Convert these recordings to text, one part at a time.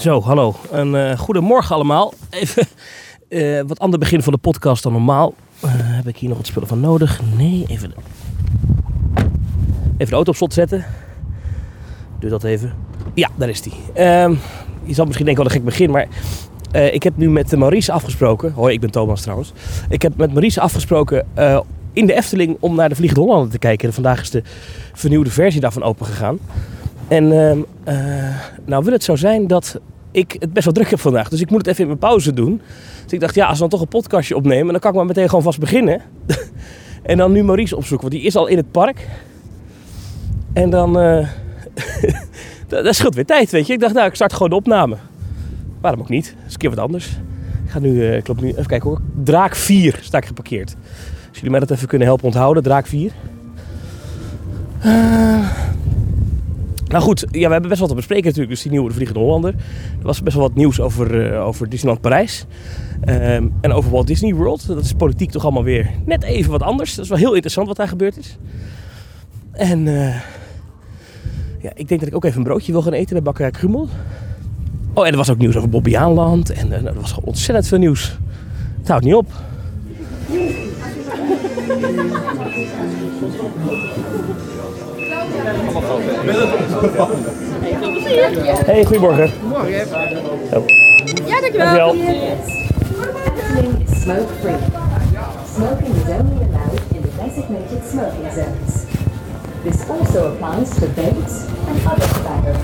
Zo, hallo. Een uh, goedemorgen allemaal. Even uh, wat ander begin van de podcast dan normaal. Uh, heb ik hier nog wat spullen van nodig? Nee, even, even de auto op slot zetten. Doe dat even. Ja, daar is die. Ehm, je zal misschien denken wat een gek begin, maar ik heb nu met Maurice afgesproken. Hoi, ik ben Thomas trouwens. Ik heb met Maurice afgesproken in de Efteling om naar de Vliegende Hollander te kijken. En vandaag is de vernieuwde versie daarvan open gegaan. En uh, uh, nou wil het zo zijn dat ik het best wel druk heb vandaag. Dus ik moet het even in mijn pauze doen. Dus ik dacht, ja, als we dan toch een podcastje opnemen, dan kan ik maar meteen gewoon vast beginnen. en dan nu Maurice opzoeken, want die is al in het park. En dan... Uh, dat scheelt weer tijd, weet je. Ik dacht, nou, ik start gewoon de opname. Waarom ook niet? Dat is een keer wat anders. Ik ga nu, uh, ik loop nu, even kijken hoor. Draak 4 sta ik geparkeerd. Als jullie mij dat even kunnen helpen onthouden, Draak 4. Uh, nou goed, ja, we hebben best wat te bespreken natuurlijk. Dus die nieuwe Vliegende Hollander. Er was best wel wat nieuws over, uh, over Disneyland Parijs. Um, en over Walt Disney World. Dat is politiek toch allemaal weer net even wat anders. Dat is wel heel interessant wat daar gebeurd is. En uh, ja, ik denk dat ik ook even een broodje wil gaan eten bij Bakkerij Krummel. Oh, en er was ook nieuws over Bobbejaanland. En uh, er was ontzettend veel nieuws. Het houdt niet op. Hey, goedemorgen. Goedemorgen. Oh. Ja, dankjewel. Is smoke free. Smoking is only allowed in the designated smoking zones. This also applies to vapes and other tobacco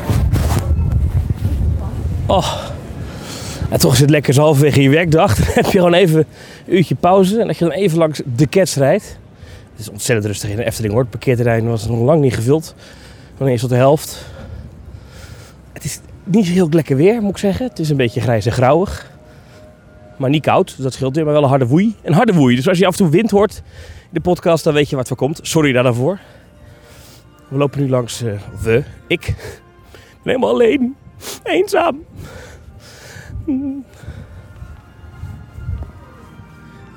Oh, en toch is het lekker zo halverwege je werkdag. Dan heb je gewoon even een uurtje pauze en dat je dan even langs de Cats rijdt. Het is ontzettend rustig in de Efteling hoor. Het parkeerterrein was nog lang niet gevuld. Dan is tot de helft. Het is niet heel lekker weer, moet ik zeggen. Het is een beetje grijs en grauwig. Maar niet koud, dat scheelt weer. Maar wel een harde woei. Een harde woei. Dus als je af en toe wind hoort in de podcast, dan weet je wat er komt. Sorry daarvoor. We lopen nu langs... Uh, we. Ik. helemaal alleen. Eenzaam.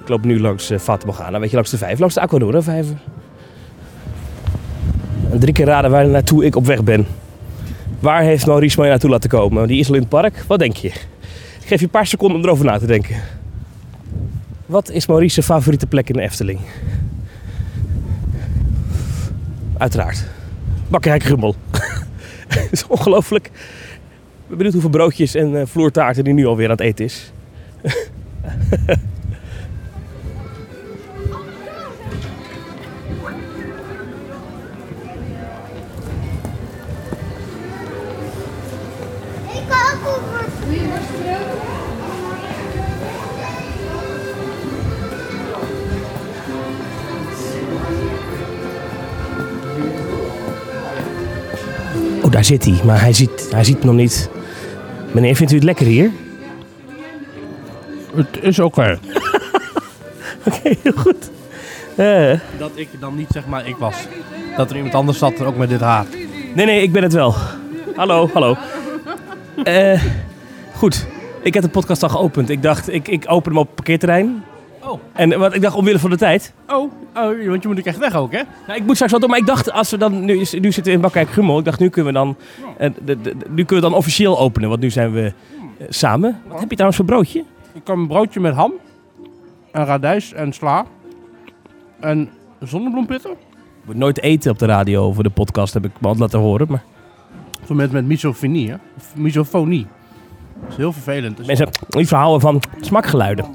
Ik loop nu langs uh, Fata Morgana. Weet je, langs de vijf. Langs de Aquanura vijver. En drie keer raden waar naartoe ik op weg ben. Waar heeft Maurice mij naartoe laten komen? Die is al in het park. Wat denk je? Ik geef je een paar seconden om erover na te denken. Wat is Maurice's favoriete plek in de Efteling? Uiteraard. Bakkerij Grummel. Het is ongelooflijk. Ik ben benieuwd hoeveel broodjes en uh, vloertaarten die nu alweer aan het eten is. Oh, daar zit hij. Maar hij ziet, hij ziet me nog niet. Meneer, vindt u het lekker hier? Het is oké. Okay. Oké, okay, heel goed. Uh. Dat ik dan niet zeg maar ik was. Dat er iemand anders zat, ook met dit haar. Nee, nee, ik ben het wel. Hallo, hallo. Uh, goed, ik heb de podcast al geopend. Ik dacht, ik, ik open hem op het parkeerterrein. Oh. En wat ik dacht, omwille van de tijd. Oh, oh want je moet ook echt weg ook, hè? Nou, ik moet straks wel doen, maar ik dacht, als we dan, nu, nu zitten we in Bakkijk Grummel. Ik dacht, nu kunnen we dan, uh, de, de, nu kunnen we dan officieel openen, want nu zijn we uh, samen. Wat heb je trouwens voor broodje? Ik heb een broodje met ham, en radijs en sla. En zonnebloempitten. Ik moet nooit eten op de radio over de podcast, heb ik me altijd laten horen. Maar... Mensen met misofonie, hè? Of misofonie. Dat is heel vervelend. Dus Mensen, die verhalen van smakgeluiden.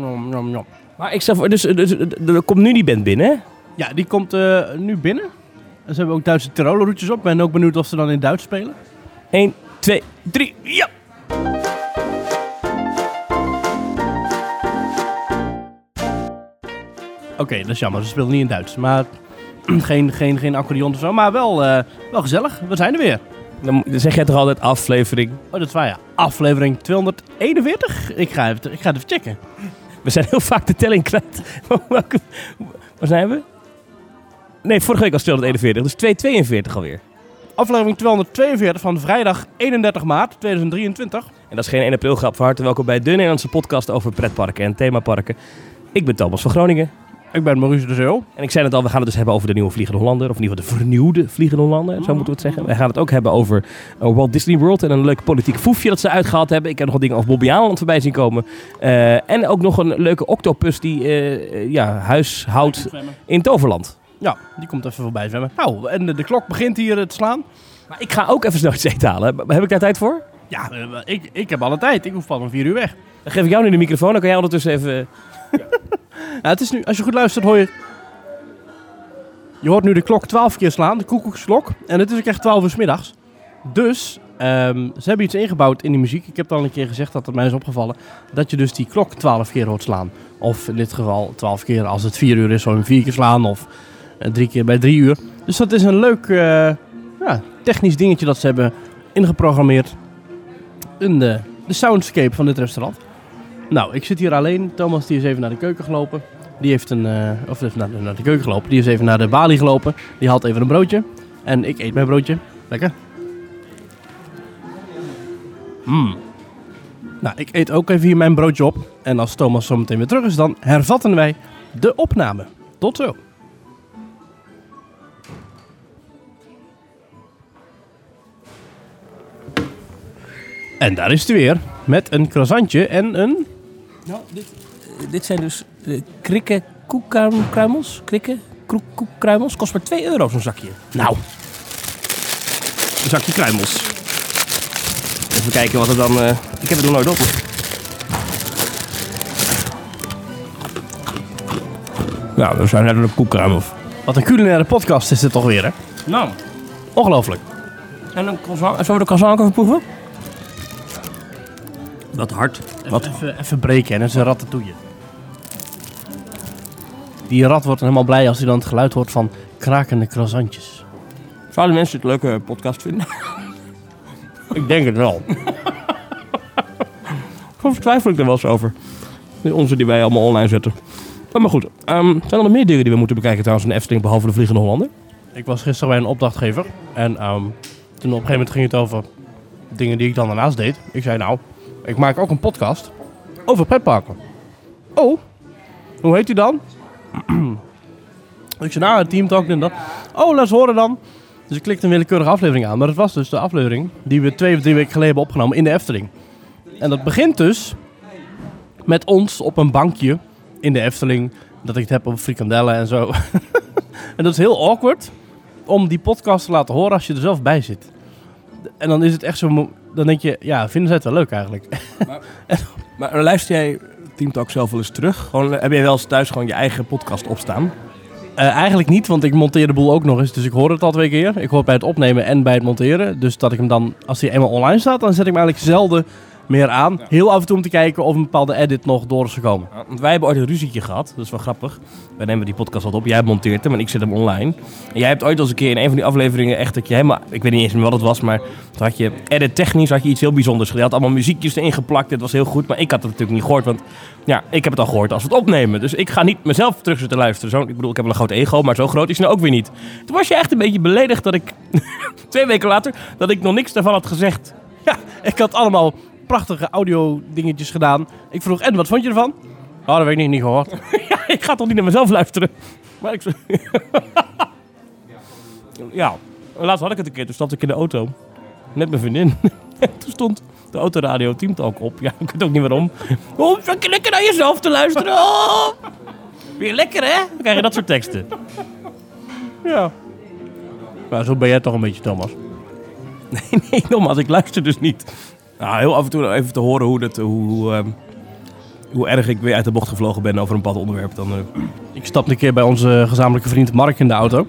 Nom, nom, nom. Maar ik stel voor, dus, dus er komt nu die band binnen? Ja, die komt uh, nu binnen. En ze hebben ook Duitse Tiroler roetjes op. Ik ben ook benieuwd of ze dan in Duits spelen. 1, 2, 3, ja! Oké, okay, dat is jammer. Ze spelen niet in Duits. Maar geen, geen, geen accordeon of zo. Maar wel, uh, wel gezellig. We zijn er weer. Dan zeg jij toch altijd aflevering? Oh, dat is waar ja. Aflevering 241? Ik ga, even, ik ga het even checken. We zijn heel vaak de telling kwijt. Waar zijn we? Nee, vorige week was 241, dus 242 alweer. Aflevering 242 van vrijdag 31 maart 2023. En dat is geen 1 april grap. Van harte welkom bij de Nederlandse podcast over pretparken en themaparken. Ik ben Thomas van Groningen. Ik ben Maurice de Zeeuw. En ik zei het al, we gaan het dus hebben over de nieuwe Vliegende Hollander. Of in ieder geval de vernieuwde Vliegende Hollander, zo moeten we het zeggen. We gaan het ook hebben over eh, Walt Disney World en een leuk politiek foefje dat ze uitgehaald hebben. Ik heb nog wat dingen over Bobby Aland voorbij zien komen. Eh, en ook nog een leuke octopus die eh, ja, huis houdt in Toverland. Ja, die komt even voorbij zwemmen. Nou, en de, de klok begint hier te slaan. Maar ik ga ook even snel iets eten halen. Heb ik daar tijd voor? Ja, ik, ik heb alle tijd. Ik hoef pas om vier uur weg. Dan geef ik jou nu de microfoon, dan kan jij ondertussen even... Ja, het is nu, als je goed luistert, hoor je. Je hoort nu de klok 12 keer slaan, de koekoeksklok. En het is ook echt 12 uur 's middags. Dus ehm, ze hebben iets ingebouwd in die muziek. Ik heb al een keer gezegd dat het mij is opgevallen. Dat je dus die klok 12 keer hoort slaan. Of in dit geval 12 keer als het 4 uur is, zo een 4 keer slaan. Of eh, drie keer bij 3 uur. Dus dat is een leuk eh, ja, technisch dingetje dat ze hebben ingeprogrammeerd. In de, de soundscape van dit restaurant. Nou, ik zit hier alleen. Thomas die is even naar de keuken gelopen. Die heeft een, eh, of even naar de, naar de keuken gelopen. Die is even naar de balie gelopen. Die haalt even een broodje. En ik eet mijn broodje. Lekker. Mm. Nou, ik eet ook even hier mijn broodje op. En als Thomas zo meteen weer terug is, dan hervatten wij de opname. Tot zo. En daar is hij weer. Met een croissantje en een... Nou, dit, dit zijn dus uh, krikken koekkruimels. Krikken koekkruimels. Kost maar 2 euro zo'n zakje. Nou. Een zakje kruimels. Even kijken wat er dan... eh, ik heb het nog nooit op. Nou, dat zijn net een koekkruimels. Wat een culinaire podcast is dit toch weer, hè? Nou. Ongelooflijk. En een croissant. Zullen we de croissant even proeven? Wat hard. Wat Even, even breken en dat is een ratatouille. Die rat wordt helemaal blij als hij dan het geluid hoort van krakende croissantjes. Zouden mensen het een leuke podcast vinden? Ik denk het wel. Soms twijfel ik er wel eens over. Onze die wij allemaal online zetten. Maar, goed, ehm, zijn er nog meer dingen die we moeten bekijken trouwens in de Efteling, behalve de Vliegende Hollander? Ik was gisteren bij een opdrachtgever en ehm, toen op een gegeven moment ging het over dingen die ik dan daarnaast deed. Ik zei nou, ik maak ook een podcast over pretparken. Oh, hoe heet die dan? ik zei nou, Team Talk en dat. Oh, laat eens horen dan. Dus ik klikte een willekeurige aflevering aan. Maar dat was dus de aflevering die we twee of drie weken geleden hebben opgenomen in de Efteling. En dat begint dus met ons op een bankje in de Efteling. Dat ik het heb over frikandellen en zo. en dat is heel awkward om die podcast te laten horen als je er zelf bij zit. En dan is het echt zo... Dan denk je, ja, vinden zij het wel leuk eigenlijk? Maar luister jij Team Talk zelf wel eens terug? Gewoon, heb jij wel eens thuis gewoon je eigen podcast opstaan? Eh, eigenlijk niet, want ik monteer de boel ook nog eens. Dus ik hoor het al twee keer. Ik hoor het bij het opnemen en bij het monteren. Dus dat ik hem dan, als hij eenmaal online staat, dan zet ik hem eigenlijk zelden meer aan. Heel af en toe om te kijken of een bepaalde edit nog door is gekomen. Ja, Want wij hebben ooit een ruzietje gehad. Dat is wel grappig. Wij nemen die podcast wat op. Jij monteert hem en ik zet hem online. En jij hebt ooit al eens een keer in een van die afleveringen echt dat je helemaal... Ik weet niet eens meer wat het was, maar toen had je edit technisch had je iets heel bijzonders gedaan. Je had allemaal muziekjes erin geplakt. Het was heel goed, maar ik had het natuurlijk niet gehoord. Want ja, ik heb het al gehoord als we het opnemen. Dus ik ga niet mezelf terug zitten luisteren. Zo, ik bedoel, ik heb wel een groot ego, maar zo groot is het nou ook weer niet. Toen was je echt een beetje beledigd dat ik... twee weken later, dat ik nog niks daarvan had gezegd. Ja, ik had allemaal prachtige audio dingetjes gedaan. Ik vroeg, en wat vond je ervan? Oh, dat weet ik niet, niet gehoord. Ja, ik ga toch niet naar mezelf luisteren. Maar ik... ja, laatst had ik het een keer. Toen stapte ik in de auto. Met mijn vriendin. toen stond de autoradio Teamtalk op. Ja, ik weet ook niet waarom. Oh, lekker naar jezelf te luisteren? Oh. Weer lekker, hè? Dan krijg je dat soort teksten. Ja. Maar zo ben jij toch een beetje, Thomas. Nee, nee, nogmaals, ik luister dus niet. Nou, heel af en toe even te horen hoe, dat, hoe, hoe, ehm, hoe erg ik weer uit de bocht gevlogen ben over een bepaald onderwerp. Dan, eh, Ik stapte een keer bij onze gezamenlijke vriend Mark in de auto.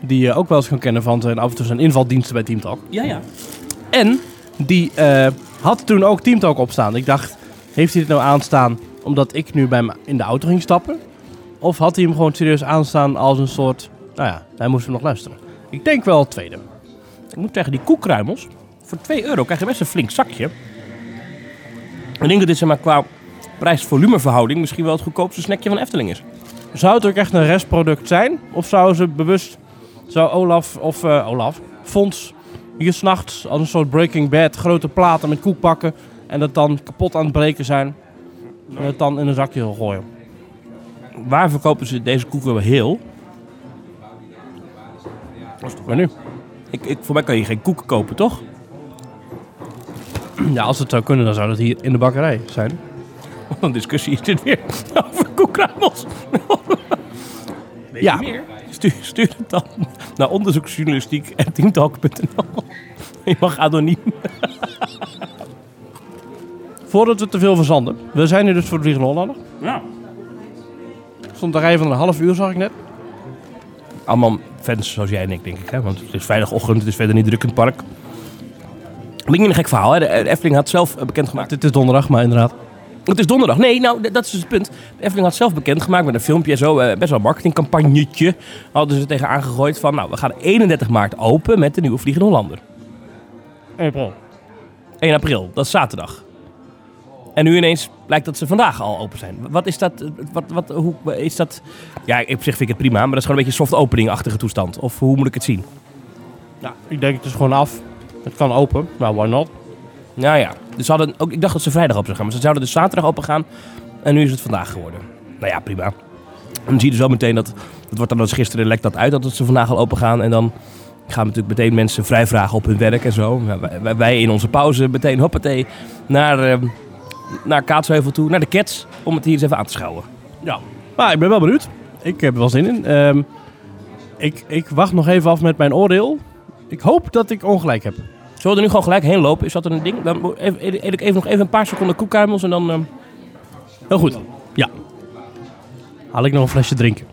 Die je ook wel eens kan kennen van zijn af en toe zijn invaldiensten bij Teamtalk. Ja, ja. En die eh, had toen ook Teamtalk opstaan. Ik dacht, heeft hij het nou aanstaan omdat ik nu bij hem in de auto ging stappen? Of had hij hem gewoon serieus aanstaan als een soort... Nou ja, hij moest hem nog luisteren. Ik denk wel het tweede. Ik moet zeggen, die koekkruimels, voor 2 euro krijg je best een flink zakje. Ik denk dat dit zeg maar, qua prijs-volumeverhouding misschien wel het goedkoopste snackje van Efteling is. Zou het ook echt een restproduct zijn? Of zou ze bewust... Zou Olaf of... eh, Olaf? Fons hier s'nachts als een soort Breaking Bad grote platen met koek pakken... en dat dan kapot aan het breken zijn... en het dan in een zakje gooien? waar verkopen ze deze koeken heel? Dat is toch weer nu. Ik, ik, voor mij kan je geen koeken kopen, toch? Ja, als het zou kunnen, dan zou dat hier in de bakkerij zijn. Wat een discussie is dit weer over koekkruimels. Weet Ja. meer? Stuur, stuur het dan naar onderzoeksjournalistiek en teamtalk.nl. Je mag anoniem. Voordat we te veel verzanden. We zijn hier dus voor de Vliegende Hollander. Ja. Stond een rij van een half uur, zag ik net. Allemaal fans zoals jij en ik, denk ik. Hè? Want het is vrijdagochtend, het is verder niet druk in het park. Ik een gek verhaal. Hè? De Efteling had zelf eh, bekendgemaakt. Het is donderdag, maar inderdaad. Het is donderdag. Nee, nou, dat is dus het punt. De Efteling had zelf bekendgemaakt met een filmpje en zo. eh, best wel een marketingcampagnetje. Hadden ze er tegen aangegooid van... Nou, we gaan 31 maart open met de nieuwe Vliegende Hollander. 1 april, dat is zaterdag. En nu ineens blijkt dat ze vandaag al open zijn. Wat is dat? Wat, wat, hoe is dat? Ja, op zich vind ik het prima, maar dat is gewoon een beetje soft opening-achtige toestand. Of hoe moet ik het zien? Ja, ik denk het is gewoon af. Het kan open. Nou, why not? Nou ja, dus ze hadden ook, ik dacht dat ze vrijdag open zouden gaan, maar ze zouden dus zaterdag open gaan. En nu is het vandaag geworden. Nou ja, prima. Dan zie je dus wel meteen dat, het wordt dan dus gisteren lekt dat uit dat ze vandaag al open gaan. En dan gaan natuurlijk meteen mensen vrij vragen op hun werk en zo. Wij- in onze pauze meteen hoppatee naar, eh, naar Kaatsheuvel toe, naar de Cats, om het hier eens even aan te schouwen. Ja. Maar ik ben wel benieuwd. Ik heb er wel zin in. Ehm, ik, ik wacht nog even af met mijn oordeel. Ik hoop dat ik ongelijk heb. Zullen we er nu gewoon gelijk heen lopen? Is dat een ding? Dan eet ik even nog even een paar seconden koekkuimels en dan... eh, Heel goed. Ja. Haal ik nog een flesje drinken.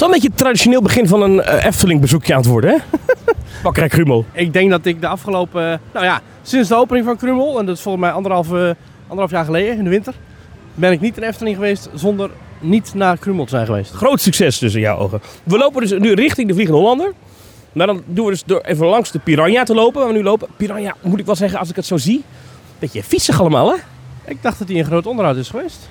Is wel een beetje het traditioneel begin van een eh, Efteling bezoekje aan het worden, hè? Bakkerij Krumel. Ik denk dat ik de afgelopen... Nou ja, sinds de opening van Krummel... En dat is volgens mij anderhalf, anderhalf jaar geleden, in de winter... Ben ik niet in Efteling geweest zonder niet naar Krummel te zijn geweest. Groot succes dus in jouw ogen. We lopen dus nu richting de Vliegende Hollander. Maar dan doen we dus door even langs de Piranha te lopen, waar we nu lopen. Piranha, moet ik wel zeggen, als ik het zo zie. Beetje viezig allemaal, hè? Ik dacht dat hij in groot onderhoud is geweest.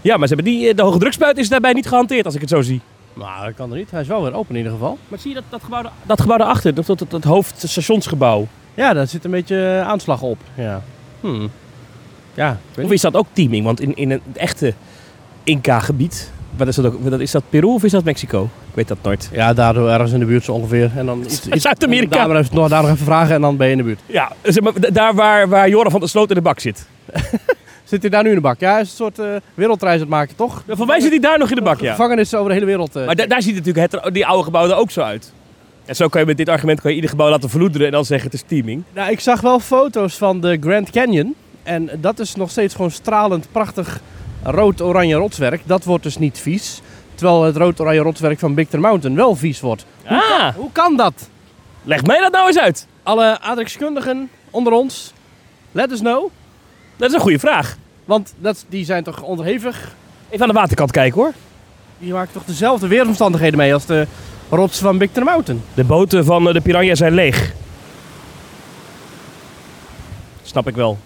Ja, maar ze hebben die, eh, de hoge drukspuit is daarbij niet gehanteerd, als ik het zo zie. Maar dat kan er niet. Hij is wel weer open in ieder geval. Maar zie je dat, dat, gebouw, da- dat gebouw daarachter? Dat, dat, dat, hoofdstationsgebouw. Ja, daar zit een beetje aanslag op. Ja. Hmm. Ja, Of is dat ook teaming? Want in, in het echte Inca-gebied, wat is dat ook? Is dat Peru of is dat Mexico? Ik weet dat nooit. Ja, daardoor ergens in de buurt zo ongeveer. En dan iets, iets- Zuid-Amerika. Daar, maar nog, daar nog even vragen en dan ben je in de buurt. Ja, zeg maar, d- daar waar, waar Joran van der Sloot in de bak zit. Zit hij daar nu in de bak? Ja, hij is een soort eh, wereldreis aan het maken, toch? Voor mij zit hij daar nog in de bak, ja. Gevangenissen over de hele wereld. eh. Maar da- daar ziet natuurlijk het, die oude gebouw er ook zo uit. En zo kan je met dit argument kan je ieder gebouw laten verloederen en dan zeggen het is teaming. Nou, ik zag wel foto's van de Grand Canyon. En dat is nog steeds gewoon stralend prachtig rood-oranje rotswerk. Dat wordt dus niet vies. Terwijl het rood-oranje rotswerk van Big Thunder Mountain wel vies wordt. Ah, Hoe kan dat? leg mij dat nou eens uit. Alle aardrijkskundigen onder ons, let us know. Dat is een goede vraag. Want dat, die zijn toch onderhevig? Even aan de waterkant kijken hoor. Die maken toch dezelfde weersomstandigheden mee als de rots van Big Thunder Mountain? De boten van eh, de Piranha zijn leeg. Snap ik wel.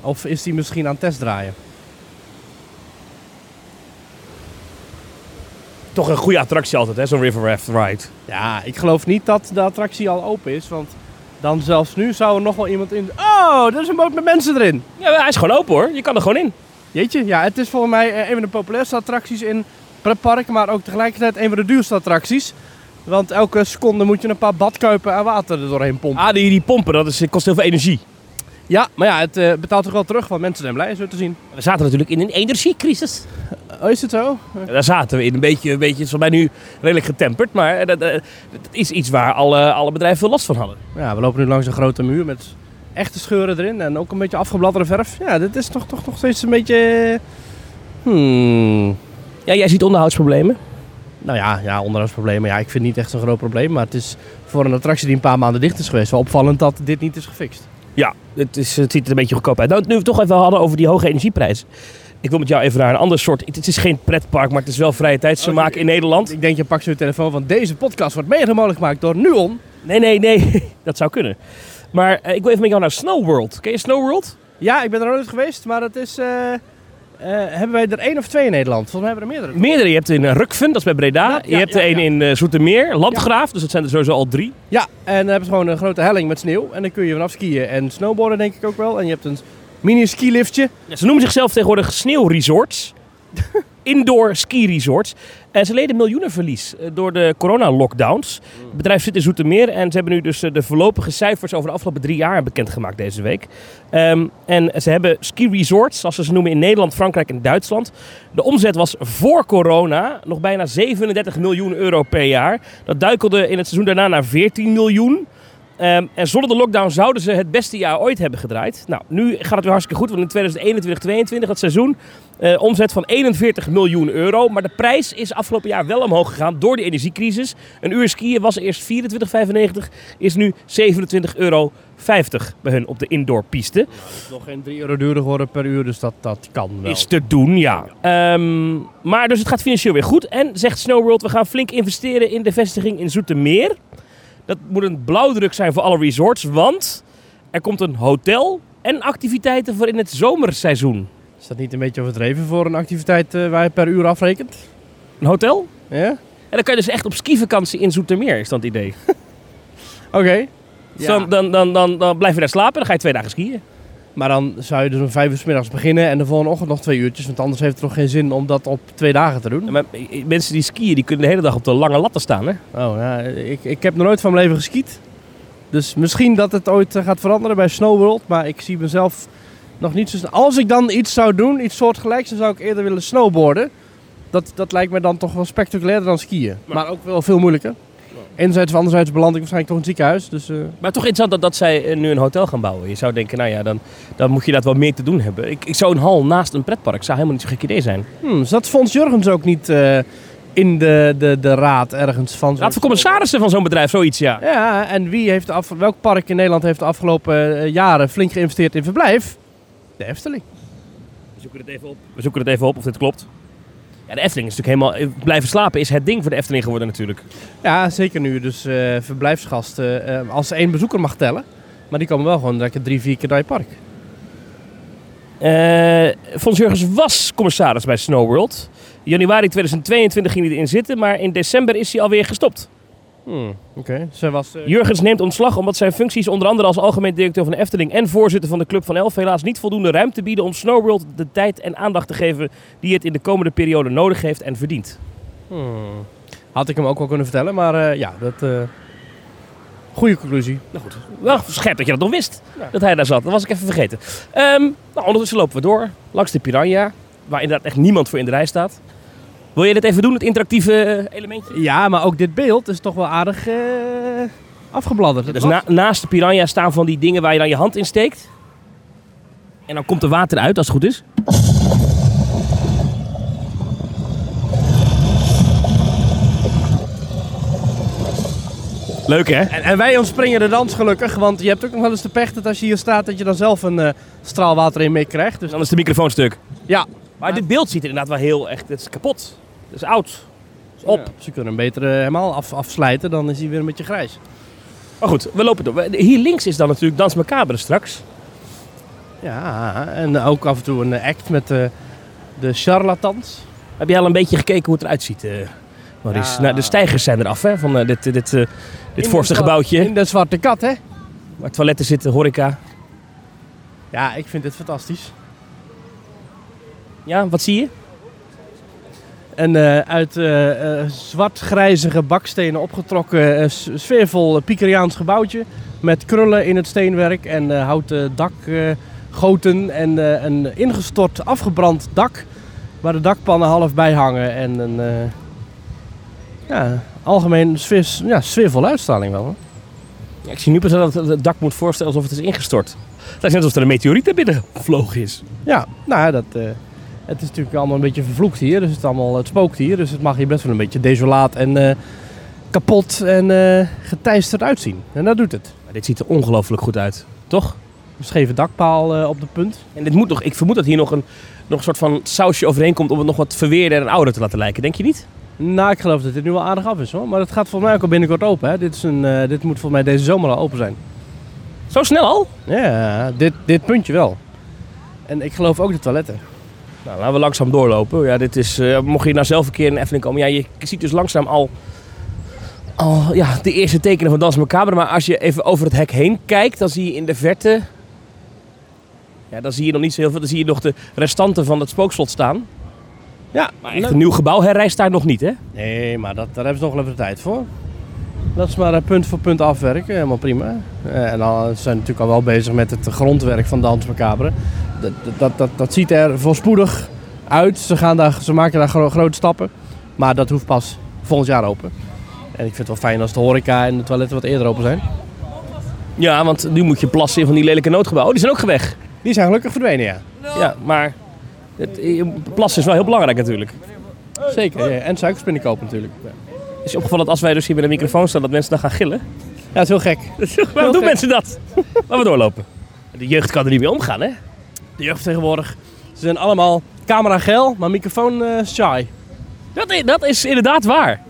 Of is die misschien aan het testdraaien? Toch een goede attractie altijd, hè, zo'n River Raft Ride. Ja, ik geloof niet dat de attractie al open is. Want dan zelfs nu zou er nog wel iemand in... Oh, er is een boot met mensen erin. Ja, hij is gewoon open hoor. Je kan er gewoon in. Jeetje, ja, het is volgens mij eh, een van de populairste attracties in pretpark, maar ook tegelijkertijd een van de duurste attracties. Want elke seconde moet je een paar badkuipen aan water er doorheen pompen. Ah, die, die pompen, dat is, kost heel veel energie. Ja, maar ja, het eh, betaalt toch wel terug, want mensen zijn blij zo te zien. We zaten natuurlijk in een energiecrisis. Oh, is het zo? Ja, Daar zaten we in. Een beetje, een beetje, het is bij nu redelijk getemperd. Maar eh, dat, eh, dat is iets waar alle, alle bedrijven veel last van hadden. Ja, we lopen nu langs een grote muur met echte scheuren erin en ook een beetje afgebladderde verf. Ja, dit is toch, toch, toch steeds een beetje... Hmm. Ja, jij ziet onderhoudsproblemen. Nou ja, ja, onderhoudsproblemen. Ja, ik vind het niet echt zo'n groot probleem. Maar het is voor een attractie die een paar maanden dicht is geweest wel opvallend dat dit niet is gefixt. Ja, het, is, het ziet er een beetje goedkoop uit. Nou, nu we het toch even hadden over die hoge energieprijs. Ik wil met jou even naar een ander soort... Het is geen pretpark, maar het is wel vrije tijdsvermaak Oké. in Nederland. Ik denk, je pakt zo je telefoon van deze podcast wordt mede mogelijk gemaakt door Nuon. Nee, nee, nee. Dat zou kunnen. Maar eh, ik wil even met jou naar Snow World. Ken je Snow World? Ja, ik ben er nooit geweest, maar het is... eh, Eh, hebben wij er één of twee in Nederland? Volgens mij hebben we er meerdere. Meerdere. Je hebt in eh, Rukven, dat is bij Breda. Ja, je hebt er een ja. in eh, Zoetermeer, Landgraaf. Dus dat zijn er sowieso al drie. Ja, en dan hebben ze gewoon een grote helling met sneeuw. En dan kun je vanaf skiën en snowboarden denk ik ook wel. En je hebt een mini skiliftje. Ze noemen zichzelf tegenwoordig sneeuwresorts. Indoor ski resorts. Ze leden miljoenenverlies eh, door de corona-lockdowns. Het bedrijf zit in Zoetermeer en ze hebben nu dus eh, de voorlopige cijfers over de afgelopen drie jaar bekendgemaakt deze week. Ehm, en ze hebben ski resorts, zoals ze ze noemen in Nederland, Frankrijk en Duitsland. De omzet was voor corona nog bijna 37 miljoen euro per jaar. Dat duikelde in het seizoen daarna naar 14 miljoen. Ehm, en zonder de lockdown zouden ze het beste jaar ooit hebben gedraaid. Nou, nu gaat het weer hartstikke goed, want in 2021, 2022, dat seizoen, eh, omzet van 41 miljoen euro. Maar de prijs is afgelopen jaar wel omhoog gegaan door de energiecrisis. Een uur skiën was eerst 24,95, is nu 27,50 euro bij hun op de indoorpiste. Het is nog geen 3 euro duurder geworden per uur, dus dat, dat kan wel. Is te doen, ja. Ehm, maar dus het gaat financieel weer goed. En zegt Snowworld, we gaan flink investeren in de vestiging in Zoetermeer. Dat moet een blauwdruk zijn voor alle resorts, want er komt een hotel en activiteiten voor in het zomerseizoen. Is dat niet een beetje overdreven voor een activiteit eh, waar je per uur afrekent? Een hotel? Ja? En dan kan je dus echt op skivakantie in Zoetermeer, is dat het idee. Oké. Dus dan, dan, dan, dan, dan blijf je daar slapen en dan ga je twee dagen skiën. Maar dan zou je dus om vijf uur 's middags beginnen en de volgende ochtend nog twee uurtjes. Want anders heeft het toch geen zin om dat op twee dagen te doen. Maar mensen die skiën, die kunnen de hele dag op de lange latten staan, hè? Oh, ja, ik, ik heb nog nooit van mijn leven geskiet. Dus misschien dat het ooit eh, gaat veranderen bij Snowworld. Maar ik zie mezelf nog niet zo snel. Als ik dan iets zou doen, iets soortgelijks, dan zou ik eerder willen snowboarden. Dat, dat lijkt me dan toch wel spectaculairder dan skiën. Maar ook wel veel moeilijker. Enerzijds of anderzijds beland ik waarschijnlijk toch in het ziekenhuis. Dus, eh, Maar toch interessant dat, dat zij eh, nu een hotel gaan bouwen. Je zou denken, nou ja, dan, dan moet je dat wel meer te doen hebben. Ik, ik zou een hal naast een pretpark, zou helemaal niet zo'n gek idee zijn. hmm, zat Fons Jurgens ook niet eh, in de, de, de raad ergens van? zo'n- Raad van commissarissen van zo'n bedrijf, zoiets ja. Ja, en wie heeft de af, welk park in Nederland heeft de afgelopen jaren flink geïnvesteerd in verblijf? De Efteling. We zoeken het even op. We zoeken het even op of dit klopt. Ja, de Efteling is natuurlijk helemaal... eh, Blijven slapen is het ding voor de Efteling geworden natuurlijk. Ja, zeker nu. Dus eh, verblijfsgasten, eh, als één bezoeker mag tellen. Maar die komen wel gewoon lekker drie, vier keer naar je park. Eh Fons Jurgens was commissaris bij Snowworld. In januari 2022 ging hij erin zitten, maar in december is hij alweer gestopt. Hmm, Oké, zij was... eh, Jurgens neemt ontslag omdat zijn functies onder andere als algemeen directeur van de Efteling en voorzitter van de Club van Elf helaas niet voldoende ruimte bieden om Snowworld de tijd en aandacht te geven die het in de komende periode nodig heeft en verdient. hmm. Had ik hem ook wel kunnen vertellen, maar eh, ja, dat... eh Goeie conclusie. Nou goed, wel scherp dat je dat nog wist, Ja. dat hij daar zat. Dat was ik even vergeten. Ehm, nou, ondertussen lopen we door, langs de Piranha, waar inderdaad echt niemand voor in de rij staat. Wil je dit even doen, het interactieve eh, elementje? Ja, maar ook dit beeld is toch wel aardig eh, afgebladderd. Dus na- naast de Piranha staan van die dingen waar je dan je hand in steekt. En dan komt er water uit, als het goed is. Leuk hè? En, en wij ontspringen de dans gelukkig, want je hebt ook nog wel eens de pech dat als je hier staat dat je dan zelf een eh, straal water in meekrijgt. Dus Dus dan is de microfoon stuk. ja, Maar dit beeld ziet er inderdaad wel heel echt... Het is kapot. Het is oud. Het is op. Ze kunnen hem beter eh, helemaal af, afslijten, dan is hij weer een beetje grijs. Maar goed, we lopen door. Hier links is dan natuurlijk Dans Macabre straks. Ja, en ook af en toe een act met eh, de charlatans. Heb je al een beetje gekeken hoe het eruit ziet, eh Maurice? Ja. Nou, de stijgers zijn eraf hè, van dit, dit, dit, voorste gebouwtje. In de zwarte kat, hè? Waar toiletten zitten, horeca. Ja, ik vind dit fantastisch. Ja, wat zie je? Een eh, uit eh, eh, zwart-grijzige bakstenen opgetrokken sfeervol Pikeriaans gebouwtje. Met krullen in het steenwerk en houten dakgoten en een ingestort afgebrand dak. Waar de dakpannen half bij hangen en een ja, algemeen sfeer, ja, sfeervolle uitstraling wel. Hoor. Ja, ik zie nu pas dat het dak moet voorstellen alsof het is ingestort. Het is net alsof er een meteoriet naar binnen gevlogen is. Ja, nou ja, dat, het is natuurlijk allemaal een beetje vervloekt hier. Dus het, is allemaal, het spookt hier. Dus het mag hier best wel een beetje desolaat en eh, kapot en eh geteisterd uitzien. En dat doet het. Maar dit ziet er ongelooflijk goed uit, toch? Een scheve dakpaal eh, op de punt. En dit moet nog, ik vermoed dat hier nog een, nog een soort van sausje overheen komt om het nog wat verweerder en ouder te laten lijken. Denk je niet? Nou, ik geloof dat dit nu wel aardig af is hoor. Maar het gaat volgens mij ook al binnenkort open. Hè? Dit, is een, dit moet volgens mij deze zomer al open zijn. Zo snel al? Ja, dit, dit puntje wel. En ik geloof ook de toiletten. Nou, laten we langzaam doorlopen. Ja, dit is, eh, mocht je nou zelf een keer in Efteling komen. Ja, je ziet dus langzaam al, al ja, de eerste tekenen van Dans Macabre. Maar als je even over het hek heen kijkt, dan zie je in de verte... Ja, dan zie je nog niet zo heel veel. Dan zie je nog de restanten van het spookslot staan. Ja, Maar echt een nieuw gebouw herrijst daar nog niet, hè? Nee, maar dat, daar hebben ze nog wel even de tijd voor. Dat is maar eh, punt voor punt afwerken, helemaal prima. Eh, en dan zijn ze natuurlijk al wel bezig met het grondwerk van Dans Macabre. Dat, dat, dat, dat ziet er voorspoedig uit. Ze, gaan daar, ze maken daar gro- grote stappen. Maar dat hoeft pas volgend jaar open. En ik vind het wel fijn als de horeca en de toiletten wat eerder open zijn. Ja, want nu moet je plassen in van die lelijke noodgebouwen. Oh, die zijn ook weg. Die zijn gelukkig verdwenen, ja. Ja, maar het, eh, plassen is wel heel belangrijk natuurlijk. Zeker. Ja. En suikerspinnen kopen natuurlijk. Ja, Is je opgevallen dat als wij dus hier bij de microfoon staan, dat mensen dan gaan gillen? dat is heel gek. Waarom doen gek. mensen dat? Laten we doorlopen. De jeugd kan er niet mee omgaan, hè? De jeugd tegenwoordig. Ze zijn allemaal camera geil, maar microfoon eh, shy. Dat is, dat is inderdaad waar.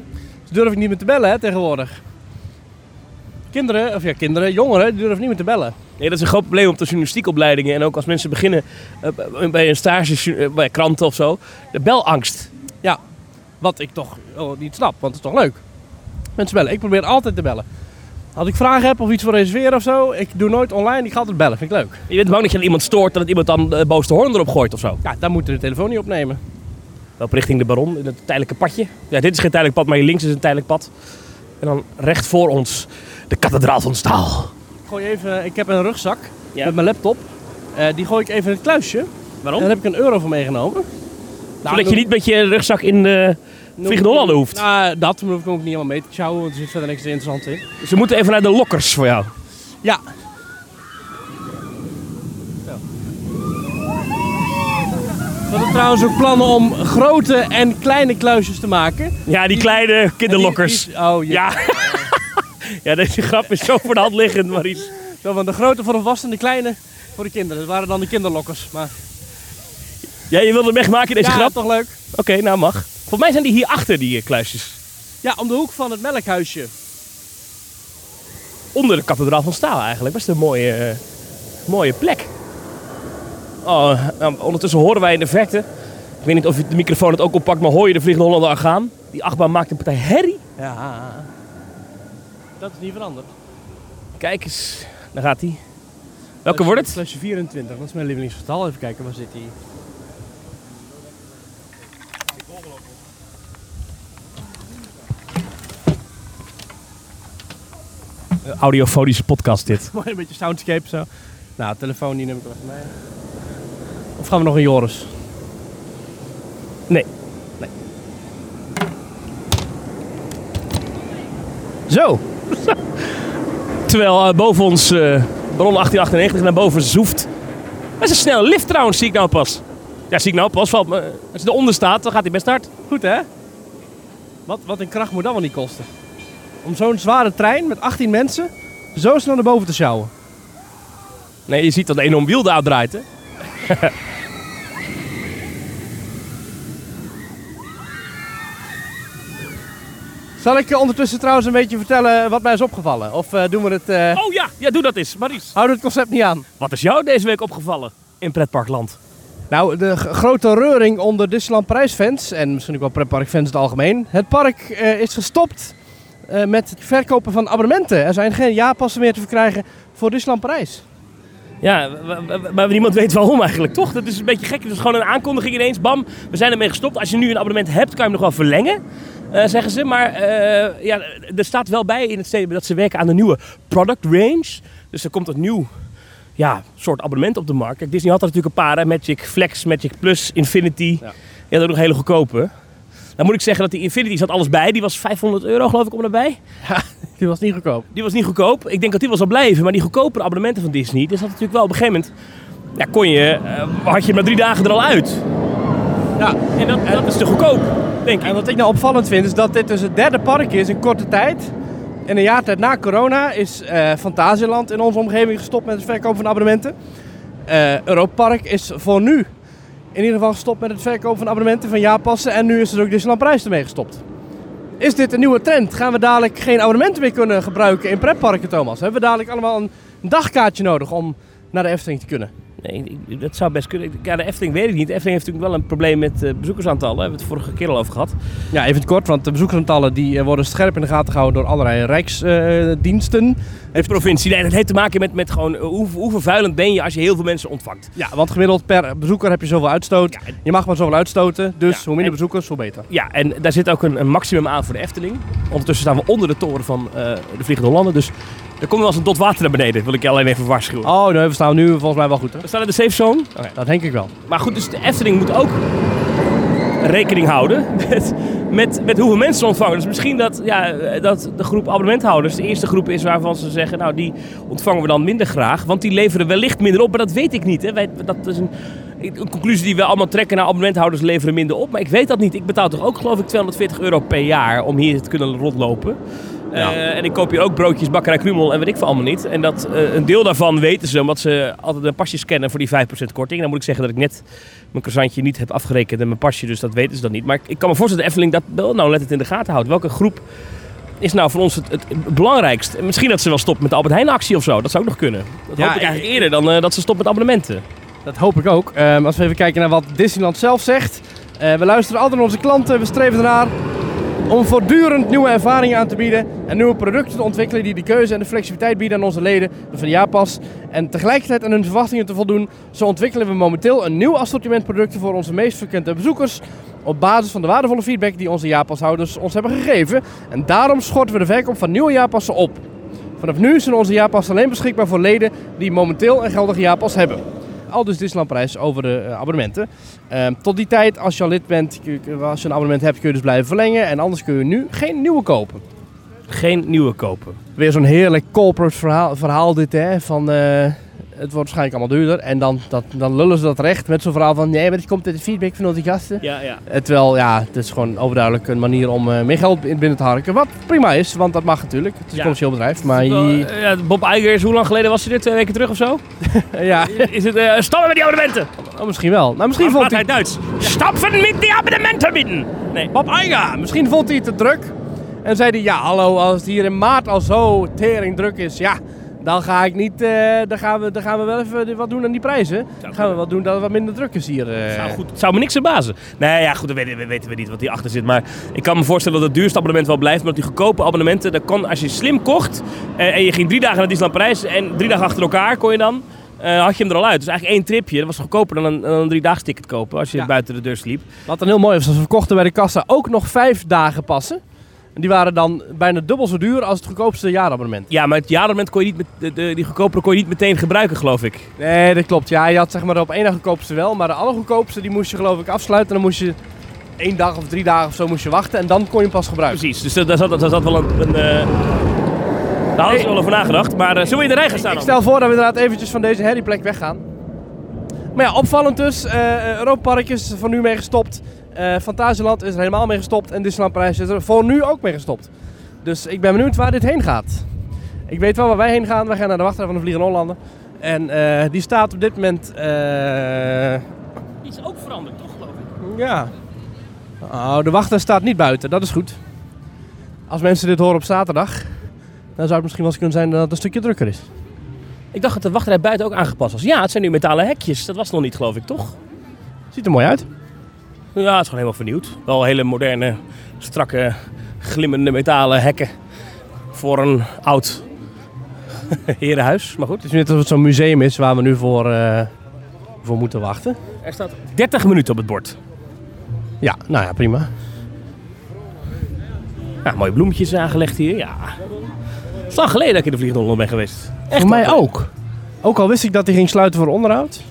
Ze durven niet meer te bellen hè, tegenwoordig. Kinderen, of ja, kinderen, jongeren, die durven niet meer te bellen. Nee, dat is een groot probleem op de journalistiekopleidingen. En ook als mensen beginnen eh, bij een stage eh, bij kranten of zo. De belangst. Wat ik toch niet snap, want het is toch leuk. Mensen bellen. Ik probeer altijd te bellen. Als ik vragen heb of iets voor reserveren of zo, ik doe nooit online, ik ga altijd bellen. Vind ik leuk. Je bent bang dat je iemand stoort en dat iemand dan de boos de hoorn erop gooit of zo. Ja, dan moet je de telefoon niet opnemen. Loop richting de baron in het tijdelijke padje. Ja, dit is geen tijdelijk pad, maar hier links is een tijdelijk pad. En dan recht voor ons de kathedraal van staal. Ik, gooi even, ik heb een rugzak Ja. met mijn laptop. Eh, die gooi ik even in het kluisje. Waarom? En daar heb ik een euro voor meegenomen. Zodat je niet met je rugzak in de Vliegende Hollander hoeft. Nou, dat hoef ik ook niet helemaal mee te sjouwen, want er zit verder niks interessants in. Ze moeten even naar de lokkers voor jou. Ja. We hadden trouwens ook plannen om grote en kleine kluisjes te maken. Ja, die kleine kinderlokkers. Die- die- oh, Ja. ja, deze grap is zo voor de hand liggend, Maries. Zo van de grote voor de volwassenen en de kleine voor de kinderen. Dat waren dan de kinderlokkers. Maar Ja, je wilde hem wegmaken, deze ja, grap? toch leuk. Oké, nou mag. Volgens mij zijn die hier achter, die eh, kluisjes. Ja, om de hoek van het melkhuisje. Onder de kathedraal van Staal eigenlijk. Best een mooie, eh, mooie plek. Oh, nou, ondertussen horen wij in de verte... Ik weet niet of je de microfoon het ook oppakt, maar hoor je de Vliegende Hollander gaan? Die achtbaan maakt een partij herrie. Ja. Dat is niet veranderd. Kijk eens, daar gaat hij. Welke wordt het? Klasje 24, dat is mijn lievelingsgetal. Even kijken, waar zit hij? Audiofonische podcast dit. Mooi, een beetje soundscape zo. Nou, telefoon die neem ik wel even mee. Of gaan we nog een Joris? Nee. Nee. Zo. Terwijl eh, boven ons eh ballon 1898 naar boven zoeft. Dat is een snelle lift trouwens, zie ik nou pas. Ja, zie ik nou pas. Valt me, als hij eronder staat, dan gaat hij best hard. Goed hè? Wat, wat een kracht moet dat wel niet kosten? Om zo'n zware trein met 18 mensen zo snel naar boven te sjouwen. Nee, je ziet dat een enorm wiel daar draait, hè? Zal ik eh, ondertussen trouwens een beetje vertellen wat mij is opgevallen? Of eh, doen we het... eh, Oh ja, ja, doe dat eens, Maries. We het concept niet aan? Wat is jou deze week opgevallen in pretparkland? Nou, de grote reuring onder Disneyland Parijs-fans en misschien ook wel pretparkfans in het algemeen. Het park eh, is gestopt eh, met het verkopen van abonnementen. Er zijn geen jaarpassen meer te verkrijgen voor Disneyland Parijs. Ja, maar niemand weet waarom eigenlijk, toch? Dat is een beetje gek. Het is gewoon een aankondiging ineens. Bam, we zijn ermee gestopt. Als je nu een abonnement hebt, kan je hem nog wel verlengen, eh, zeggen ze. Maar eh, ja, er staat wel bij in het statement dat ze werken aan een nieuwe product range. Dus er komt een nieuw ja, soort abonnement op de markt. Kijk, Disney had er natuurlijk een paar. Hè? Magic Flex, Magic Plus, Infinity. Ja. Ja, dat ook nog hele goedkope. Dan moet ik zeggen dat die Infinity zat alles bij. Die was 500 euro geloof ik om erbij. Die was niet goedkoop. Die was niet goedkoop. Ik denk dat die wel zal blijven. Maar die goedkopere abonnementen van Disney, dus dat natuurlijk wel op een gegeven moment. Ja, kon je, eh, had je maar drie dagen er al uit. Ja. En dat, dat is te goedkoop, denk ik. En wat ik nou opvallend vind is dat dit dus het derde park is in korte tijd. In een jaar tijd na corona is eh Fantasieland in onze omgeving gestopt met het verkopen van abonnementen. Eh Europa Park is voor nu in ieder geval gestopt met het verkopen van abonnementen van jaarpassen. En nu is er ook Disneyland Parijs ermee gestopt. Is dit een nieuwe trend? Gaan we dadelijk geen abonnementen meer kunnen gebruiken in pretparken, Thomas? Hebben we dadelijk allemaal een dagkaartje nodig om naar de Efteling te kunnen? Nee, dat zou best kunnen. Ja, de Efteling weet ik niet. De Efteling heeft natuurlijk wel een probleem met eh, bezoekersaantallen. Daar hebben we het vorige keer al over gehad. Ja, even kort, want de bezoekersaantallen die eh, worden scherp in de gaten gehouden door allerlei rijksdiensten. De provincie, nee, dat heeft te maken met, met gewoon eh, hoe, hoe vervuilend ben je als je heel veel mensen ontvangt. ja, want gemiddeld per bezoeker heb je zoveel uitstoot. Ja, en- Je mag maar zoveel uitstoten, dus Ja, hoe minder en- bezoekers, hoe beter. Ja, en daar zit ook een, een maximum aan voor de Efteling. Ondertussen staan we onder de toren van eh, de Vliegende Hollander. Dus er komt wel eens een dot water naar beneden. wil ik je alleen even waarschuwen. Oh, nee, we staan nu volgens mij wel goed, hè? We staan in de safe zone. Dat denk ik wel. Maar goed, dus de Efteling moet ook rekening houden met, met, met hoeveel mensen ze ontvangen. Dus misschien dat, ja, dat de groep abonnementhouders de eerste groep is waarvan ze zeggen... nou, die ontvangen we dan minder graag, want die leveren wellicht minder op. Maar dat weet ik niet. Hè. Wij, dat is een, een conclusie die we allemaal trekken. Nou, abonnementhouders leveren minder op. Maar ik weet dat niet. Ik betaal toch ook, geloof ik, 240 euro per jaar om hier te kunnen rondlopen. Ja. Eh, en ik koop hier ook broodjes, bakkerij Krumel en weet ik veel allemaal niet. En dat, eh, een deel daarvan weten ze, omdat ze altijd een pasje scannen voor die 5% korting. Dan moet ik zeggen dat ik net mijn croissantje niet heb afgerekend en mijn pasje, dus dat weten ze dan niet. Maar ik kan me voorstellen dat de Efteling dat wel nou let het in de gaten houdt. Welke groep is nou voor ons het, het belangrijkst? En Misschien dat ze wel stopt met de Albert Heijn actie of zo. Dat zou ook nog kunnen. Dat Ja, hoop ik eigenlijk eerder dan eh, dat ze stopt met abonnementen. Dat hoop ik ook. Ehm, als we even kijken naar wat Disneyland zelf zegt. We luisteren altijd naar onze klanten. We streven ernaar om voortdurend nieuwe ervaringen aan te bieden. En nieuwe producten te ontwikkelen die de keuze en de flexibiliteit bieden aan onze leden van de jaarpas. En tegelijkertijd aan hun verwachtingen te voldoen. Zo ontwikkelen we momenteel een nieuw assortiment producten voor onze meest frequente bezoekers. Op basis van de waardevolle feedback die onze jaarpashouders ons hebben gegeven. En daarom schorten we de verkoop van nieuwe jaarpassen op. Vanaf nu zijn onze jaarpassen alleen beschikbaar voor leden die momenteel een geldige jaarpas hebben. Al dus Disneyland prijs over de eh, abonnementen. Ehm, tot die tijd, als je al lid bent, als je een abonnement hebt, kun je dus blijven verlengen. En anders kun je nu geen nieuwe kopen. Geen nieuwe kopen. Weer zo'n heerlijk corporate verhaal, verhaal dit, hè. Van, eh, het wordt waarschijnlijk allemaal duurder. En dan, dat, dan lullen ze dat recht met zo'n verhaal van... Nee, maar dit komt uit de feedback van onze gasten. Ja, ja. Eh, Terwijl, ja, het is gewoon overduidelijk een manier om eh, meer geld in binnen te harken. Wat prima is, want dat mag natuurlijk. Het is een Ja. commercieel bedrijf. Maar je- eh, ja, Bob Iger is hoe lang geleden was hij er? Twee weken terug of zo? ja, Is het eh stoppen met die abonnementen? oh, misschien wel. Nou, misschien vond hij... Duits. Stoppen met die abonnementen bieden! Nee. Bob Iger, misschien vond hij het te druk. En zei hij, ja hallo, als het hier in maart al zo tering druk is, ja, dan ga ik niet, eh, dan, gaan we, dan gaan we wel even wat doen aan die prijzen. Dan gaan we wat doen dat het wat minder druk is hier. eh. Zou, goed, zou me niks verbazen. Nee, ja, goed, dat weten, we- weten we niet wat hierachter zit. Maar ik kan me voorstellen dat het duurste abonnement wel blijft. Maar dat die goedkope abonnementen, dat kon, als je slim kocht eh, en je ging drie dagen naar Disneyland Parijs en drie dagen achter elkaar kon je dan, eh, had je hem er al uit. Dus eigenlijk één tripje, dat was goedkoper dan een, dan een driedaags ticket kopen als je Ja. buiten de deur sliep. Wat dan heel mooi was, we verkochten bij de kassa ook nog vijf dagen passen. En die waren dan bijna dubbel zo duur als het goedkoopste jaarabonnement. Ja, maar het jaarabonnement kon je niet met, de, de- die goedkopere kon je niet meteen gebruiken, geloof ik. Nee, dat klopt. Ja, je had zeg maar de op één dag goedkoopste wel, maar de allergoedkoopste die moest je geloof ik afsluiten. En dan moest je één dag of drie dagen of zo moest je wachten en dan kon je hem pas gebruiken. Precies, dus daar zat, daar zat wel een... een eh, daar hadden ze wel over nagedacht. Maar eh, zullen we in de rij gaan staan Ik stel voor dat we inderdaad eventjes van deze herrieplek weggaan. Maar ja, opvallend dus. is er voor nu mee gestopt. Eh Fantasieland is er helemaal mee gestopt. En Disneyland Parijs is er voor nu ook mee gestopt. Dus ik ben benieuwd waar dit heen gaat. Ik weet wel waar wij heen gaan. Wij gaan naar de wachtrij van de Vliegende Hollander. En eh, die staat op dit moment... Die is ook veranderd, toch, geloof ik? ja. Oh, de wachter staat niet buiten. Dat is goed. Als mensen dit horen op zaterdag... Dan zou het misschien wel eens kunnen zijn dat het een stukje drukker is. Ik dacht dat de wachtrij buiten ook aangepast was. Ja, het zijn nu metalen hekjes. Dat was nog niet, geloof ik, toch? Ziet er mooi uit. Ja, het is gewoon helemaal vernieuwd. Wel hele moderne, strakke, glimmende metalen hekken. Voor een oud herenhuis. Maar goed. Het is net alsof het zo'n museum is waar we nu voor, eh, voor moeten wachten. Er staat 30 minuten op het bord. Ja, nou ja, prima. Ja, mooie bloemetjes aangelegd hier. Ja. Het is lang geleden dat ik in de Vliegende ben geweest. Echt voor mij ook. Ook al wist ik dat hij ging sluiten voor onderhoud.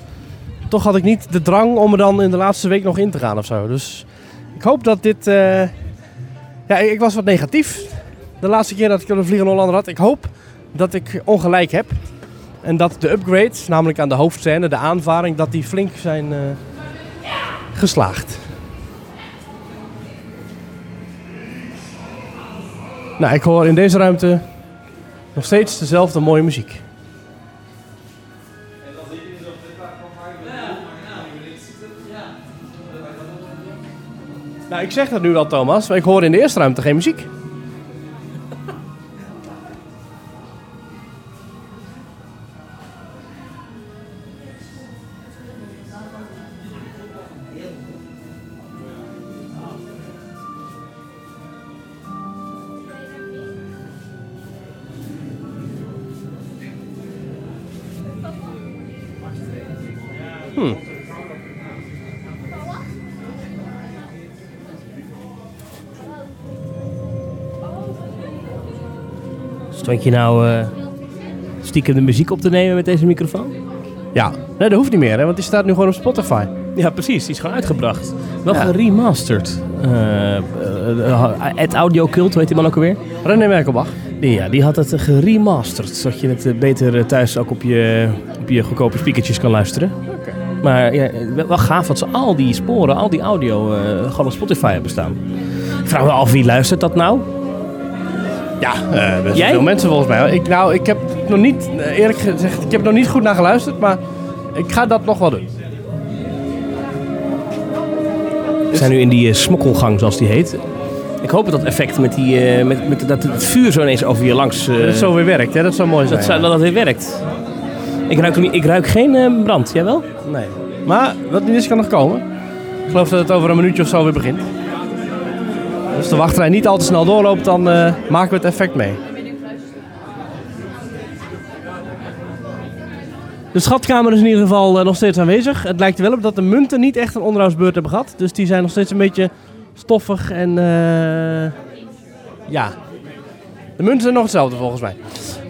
Toch had ik niet de drang om er dan in de laatste week nog in te gaan of zo. Dus ik hoop dat dit... eh, Ja, ik was wat negatief. De laatste keer dat ik een Vliegende Hollander had. Ik hoop dat ik ongelijk heb. En dat de upgrades, namelijk aan de hoofdscène, de aanvaring, dat die flink zijn eh, geslaagd. Nou, ik hoor in deze ruimte nog steeds dezelfde mooie muziek. Nou, ik zeg dat nu wel, Thomas, maar ik hoor in de eerste ruimte geen muziek. Stond je nou eh, stiekem de muziek op te nemen met deze microfoon? Ja, nee, dat hoeft niet meer, hè, want die staat nu gewoon op Spotify. Ja, precies. Die is gewoon uitgebracht. Wel Ja. geremasterd. Eh, eh, eh, Audio Cult, hoe heet die man ook alweer? René Merkelbach. Die, ja, die had het geremasterd. Zodat je het beter thuis ook op je, op je goedkope speakertjes kan luisteren. Maar ja, wel- gaaf dat ze al die sporen, al die audio gewoon op Spotify hebben staan. Ik vraag me af wie luistert dat nou? Ja, eh best Jij? veel mensen volgens mij. Ik, nou, ik heb nog niet, eh, eerlijk gezegd, ik heb nog niet goed naar geluisterd, maar ik ga dat nog wel doen. We zijn nu in die eh, smokkelgang, zoals die heet. Ik hoop dat effect met, die, eh, met, met dat het vuur zo ineens over je langs... eh, dat het zo weer werkt, hè? Dat zou mooi zijn. dat, zou- dat dat weer werkt. Ik ruik, niet, ik ruik geen eh, brand, jij wel? Nee. Maar wat niet is, kan nog komen. Ik geloof dat het over een minuutje of zo weer begint. Als de wachtrij niet al te snel doorloopt, dan eh, maken we het effect mee. De schatkamer is in ieder geval eh, nog steeds aanwezig. Het lijkt er wel op dat de munten niet echt een onderhoudsbeurt hebben gehad. Dus die zijn nog steeds een beetje stoffig en... eh, ja. De munten zijn nog hetzelfde volgens mij.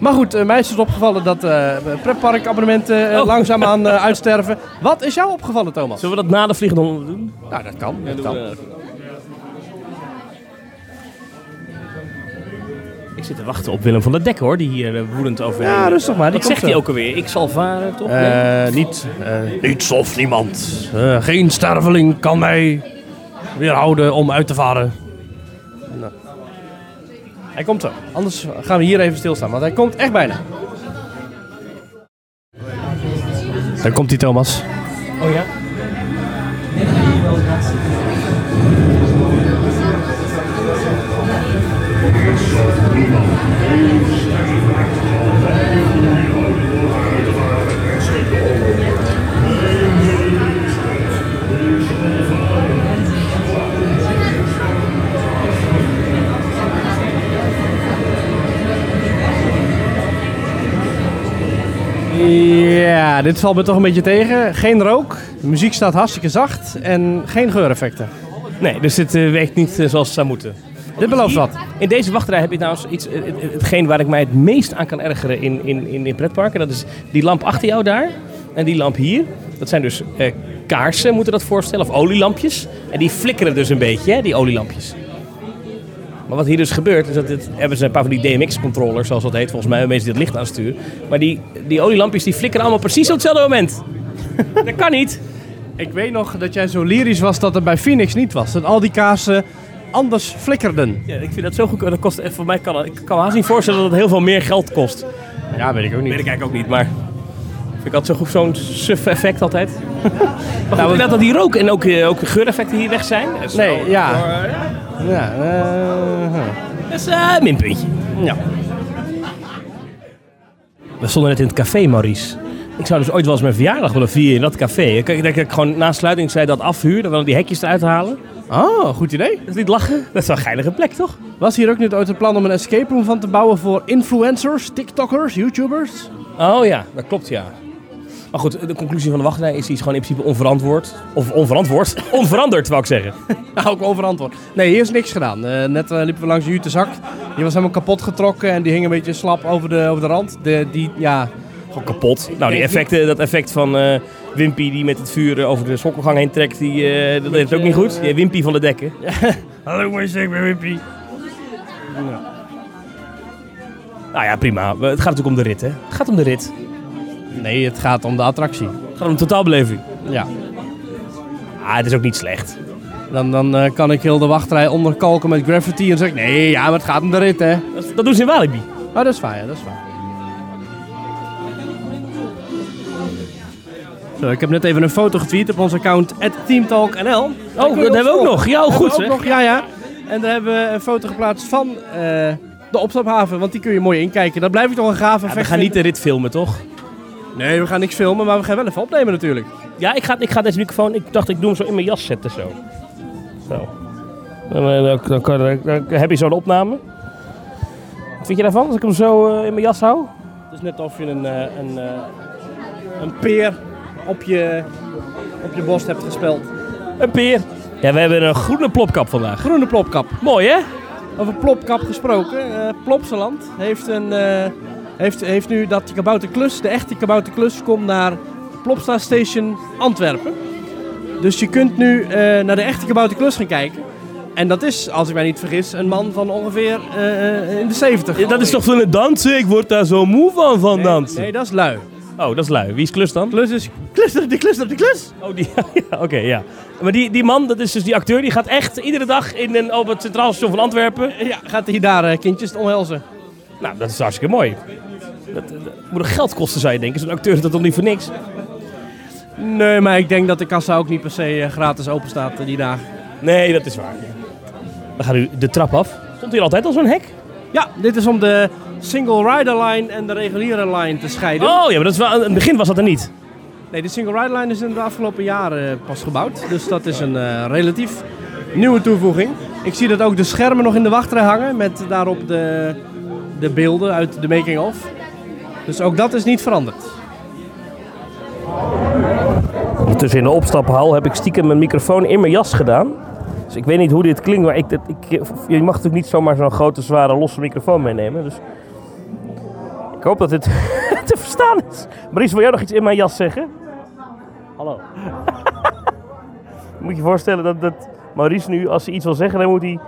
Maar goed, mij is het opgevallen dat eh pretparkabonnementen eh, Oh. langzaamaan uitsterven. Wat is jou opgevallen, Thomas? Zullen we dat na de vliegende honden doen? Nou, dat kan. Dat kan. Ik zit te wachten op Willem van der Dek hoor, die hier eh, woedend over. Ja, rustig maar. Die Wat zegt hij ook alweer? Ik zal varen, toch? Nee? Eh, niet, eh, niets of niemand. Eh, geen sterveling kan mij weerhouden om uit te varen. Nou. Hij komt zo. Anders gaan we hier even stilstaan, want hij komt echt bijna. Daar komt hij, Thomas. Oh ja? Ja, dit valt me toch een beetje tegen. Geen rook, de muziek staat hartstikke zacht en geen geureffecten. Nee, dus dit eh, werkt niet eh, zoals het zou moeten. Dit belooft wat. In deze wachtrij heb je trouwens iets, eh, het- hetgeen waar ik mij het meest aan kan ergeren in, in, in, in pretparken. Dat is die lamp achter jou daar en die lamp hier. Dat zijn dus eh, kaarsen, moeten we dat voorstellen, of olielampjes. En die flikkeren dus een beetje, hè, die olielampjes. Maar wat hier dus gebeurt, is dat dit, hebben ze een paar van die DMX-controllers, zoals dat heet, volgens mij, ze dit licht aansturen. Maar die, die olielampjes die flikkeren allemaal precies op hetzelfde moment. dat kan niet. Ik weet nog dat jij zo lyrisch was dat het bij Phoenix niet was. Dat al die kaarsen anders flikkerden. Ja, ik vind dat zo goed. Dat kost, voor mij kan, ik kan me haast niet voorstellen dat het heel veel meer geld kost. Ja, weet ik ook weet ik niet. eigenlijk ook niet, maar... Ik zo goed, zo'n suf effect altijd. maar goed, Nou, dat die rook en ook, eh, ook de geureffecten hier weg zijn. Nee, ja. eh, Ja, eh. Dat is eh, een minpuntje. ja. We stonden net in het café, Maurice. Ik zou dus ooit wel eens mijn verjaardag willen vieren in dat café. Ik denk dat ik gewoon na sluiting zei dat afhuur, dan wel die hekjes eruit halen. Oh, goed idee. Dat is niet lachen. Dat is wel een geilige plek, toch? Was hier ook niet ooit het plan om een escape room van te bouwen voor influencers, TikTokkers, YouTubers? Oh ja, dat klopt ja. Maar goed, de conclusie van de wachtrij is die is gewoon in principe onverantwoord. Of onverantwoord. Onveranderd, wou ik zeggen. Nou, ook onverantwoord. Nee, hier is niks gedaan. Eh, net eh, liepen we langs de Jutezak. Die was helemaal kapot getrokken en die hing een beetje slap over de, over de rand. De, die, ja, Gewoon kapot. Nou, die effecten, dat effect van eh, Wimpy die met het vuur over de sokkelgang heen trekt, die, dat deed het ook niet goed. Die Wimpy van de dekken. Hallo, maar ik ben Wimpy. Nou ja, prima. Het gaat natuurlijk om de rit, hè. Het gaat om de rit. Nee, het gaat om de attractie. Het gaat om de totaalbeleving. Ja. Ah, het is ook niet slecht. Dan, dan eh, kan ik heel de wachtrij onderkalken met graffiti en dan zeg ik, nee, ja, maar het gaat om de rit, hè. Dat, dat doen ze in Walibi. Oh, dat is waar, ja, dat is waar. Zo, ik heb net even een foto getweet op ons account @teamtalknl. Oh, dat hebben we ook nog. Ja, goed Hebben we zeg. ook nog, ja, ja. En daar hebben we een foto geplaatst van eh, de opstaphaven, want die kun je mooi inkijken. Dat blijf ik toch een gaaf Ja, effect we gaan niet de rit filmen, toch? Nee, we gaan niks filmen, maar we gaan wel even opnemen natuurlijk. Ja, ik ga, ik ga deze microfoon... Ik dacht, ik doe hem zo in mijn jas zetten, zo. Zo. Dan, eh, dan, dan, dan- dan heb je zo de opname. Wat vind je daarvan, als ik hem zo eh, in mijn jas hou? Het is net of je een, eh, een, een peer op je op je borst hebt gespeld. Een peer. Ja, we hebben een groene plopkap vandaag. Groene plopkap. Mooi, hè? Over plopkap gesproken. eh Plopsaland heeft, een, heeft, heeft nu dat die kabouterklus, de echte kabouterklus, komt naar Plopsa Station Antwerpen. Dus je kunt nu eh, naar de echte kabouterklus gaan kijken. En dat is, als ik mij niet vergis, een man van ongeveer eh, eh, in de 70. Ja, dat is toch van het dansen? Ik word daar zo moe van, van nee, dansen. Nee, dat is lui. Oh, dat is lui. Wie is Klus dan? Klus is kluster, de klus op de klus. Oh, die, ja, oké, ja. Maar die, die man, dat is dus die acteur, die gaat echt iedere dag in een, op het Centraal Station van Antwerpen. Ja, gaat hij daar eh, kindjes omhelzen. Nou, dat is hartstikke mooi. Dat, dat moet geld kosten, zou je denken. Zo'n acteur dat toch niet voor niks? Nee, maar ik denk dat de kassa ook niet per se eh, gratis open staat eh, die dagen. Nee, dat is waar. We gaan nu de trap af. Stond hier altijd al zo'n hek? Ja, dit is om de single rider line en de reguliere line te scheiden. Oh ja, maar dat is wel, in het begin was dat er niet. Nee, de single rider line is in de afgelopen jaren eh, pas gebouwd. Dus dat is een eh, relatief nieuwe toevoeging. Ik zie dat ook de schermen nog in de wachtrij hangen met daarop de, de beelden uit de making-of. Dus ook dat is niet veranderd. Tussen in de opstaphal heb ik stiekem mijn microfoon in mijn jas gedaan. Dus ik weet niet hoe dit klinkt, maar ik, ik, je mag natuurlijk niet zomaar zo'n grote, zware, losse microfoon meenemen. Dus ik hoop dat dit te verstaan is. Maries, wil jij nog iets in mijn jas zeggen? Hallo. moet je voorstellen dat, dat Maurice nu, als hij iets wil zeggen, dan moet hij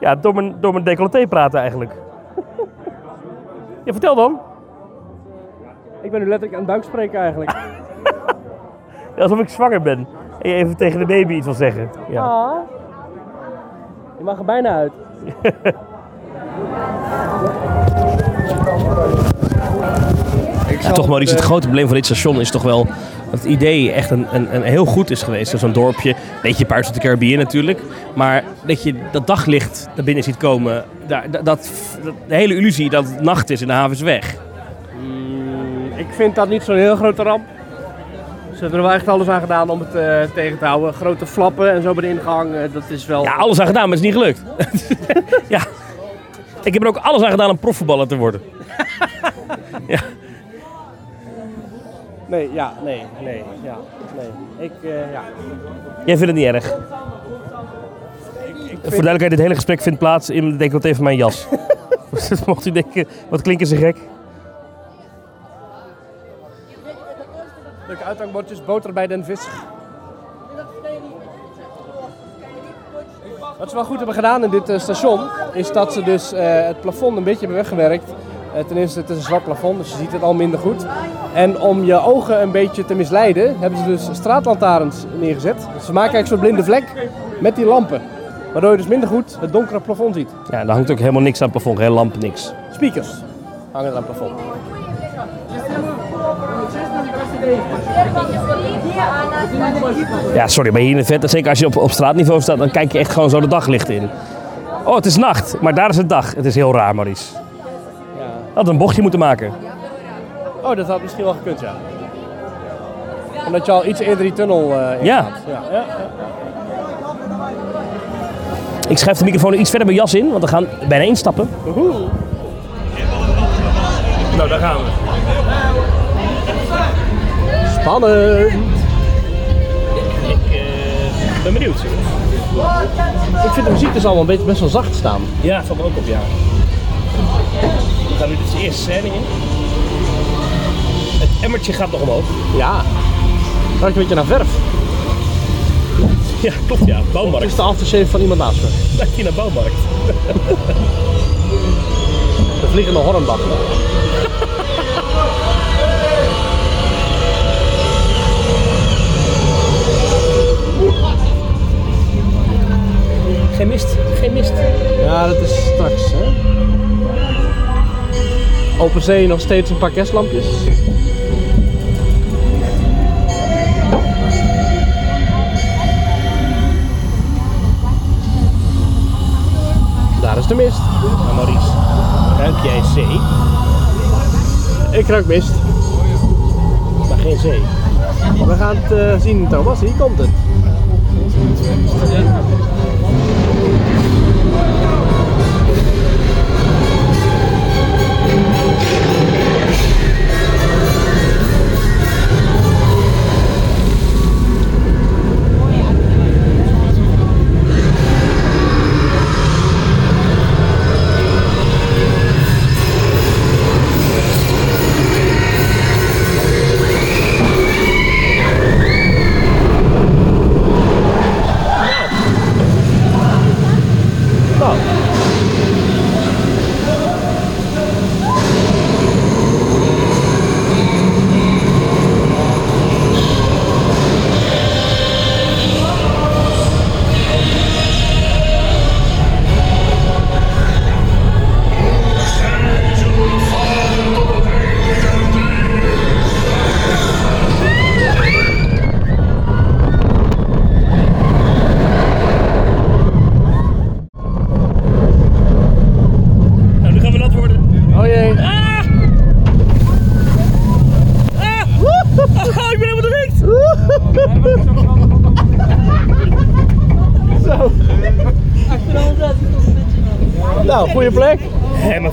ja, door, mijn, door mijn decolleté praten eigenlijk. ja, vertel dan. Ik ben nu letterlijk aan het buikspreken eigenlijk. Ja, alsof ik zwanger ben. En je even tegen de baby iets wil zeggen. Ja. Ah. Je mag er bijna uit. Ik Ja, toch Maurice, het grote probleem van dit station is toch wel dat het idee echt een, een, een heel goed is geweest. Zo'n dorpje, beetje Pirates of the Caribbean natuurlijk. Maar dat je dat daglicht naar binnen ziet komen, daar, dat, dat, dat- de hele illusie dat het nacht is en de haven is weg. Ik vind dat niet zo'n heel grote ramp. Ze hebben er wel echt alles aan gedaan om het eh, tegen te houden. Grote flappen en zo bij de ingang, eh, dat is wel... Ja, alles aan gedaan, maar het is niet gelukt. ja. Ik heb er ook alles aan gedaan om profvoetballer te worden. Nee, ja, nee, nee, ja, nee. Ik, eh, ja. Jij vindt het niet erg? Voor duidelijkheid, dit hele gesprek vindt plaats in de decolleté van mijn jas. Dus mocht u denken, wat klinken ze gek? Leuke uithangbordjes, boter bij den vis. Wat ze wel goed hebben gedaan in dit eh, station, is dat ze dus eh, het plafond een beetje hebben weggewerkt. Eh, ten eerste, het is een zwart plafond, dus je ziet het al minder goed. En om je ogen een beetje te misleiden, hebben ze dus straatlantaarns neergezet. Dus ze maken eigenlijk zo'n blinde vlek met die lampen. Waardoor je dus minder goed het donkere plafond ziet. Ja, daar hangt ook helemaal niks aan het plafond, geen lamp, niks. Speakers hangen er aan het plafond. Ja, sorry, maar hier in de vet, zeker als je op, op straatniveau staat, dan kijk je echt gewoon zo de daglicht in. Oh, het is nacht, maar daar is het dag. Het is heel raar, Maurice. Ja. Had een bochtje moeten maken. Oh, dat had misschien wel gekund, ja. Omdat je al iets eerder die tunnel eh in Ja. gaat. Ja. Ja, ja. Ik schuif de microfoon iets verder mijn jas in, want we gaan bijna instappen. Woehoe. Nou, daar gaan we. Spannend. Ik ben benieuwd. Ik vind de muziek dus allemaal een beetje best wel zacht staan. Ja, valt me ook op, ja. We gaan nu dus de eerste scène in. Het emmertje gaat nog omhoog. Ja. Ruikt een beetje naar verf. Ja, klopt ja. Het Bouwmarkt. is de aftershave van iemand naast me. Lijkt hier naar bouwmarkt. De vliegende hornbak. Geen mist, geen mist. Ja, dat is straks, hè. Open zee nog steeds een paar kerstlampjes. Daar is de mist. Nou Maurice, ruik jij zee, Ik ruik mist. maar geen zee? We gaan het eh, zien, Thomas. Hier komt het. Thank you.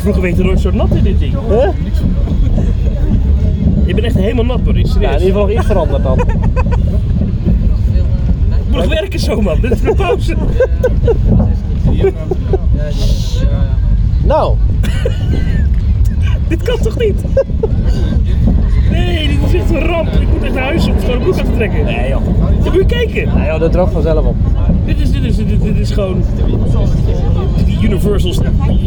Vroeger werd je nooit zo nat in dit ding. Huh? Je bent echt helemaal nat, Maurice. Ja, in ieder geval nog iets veranderd dan. moet nog werken zo, man. Dit is een pauze. Nou, Dit kan toch niet? Nee, dit is echt een ramp. Ik moet echt naar huis om gewoon een broek af te trekken. Nee, joh. Dan moet je kijken. nou ja, dat droogt vanzelf op. Dit is, dit is, dit, dit is gewoon die Universal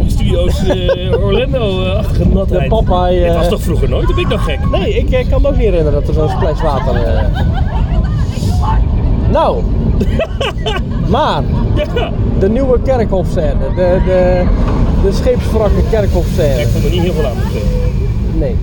Studios eh, Orlando-achtige natheid. De Popeye, Dit was toch vroeger nooit? Dan ben ik nog gek. Nee, ik eh, kan me ook niet herinneren dat er zo'n splash water... eh. Nou. maar, Ja. de nieuwe kerkhofscène. De, de, de scheepswrakken kerkhofscène. Ik vond er niet heel veel aan. Nee.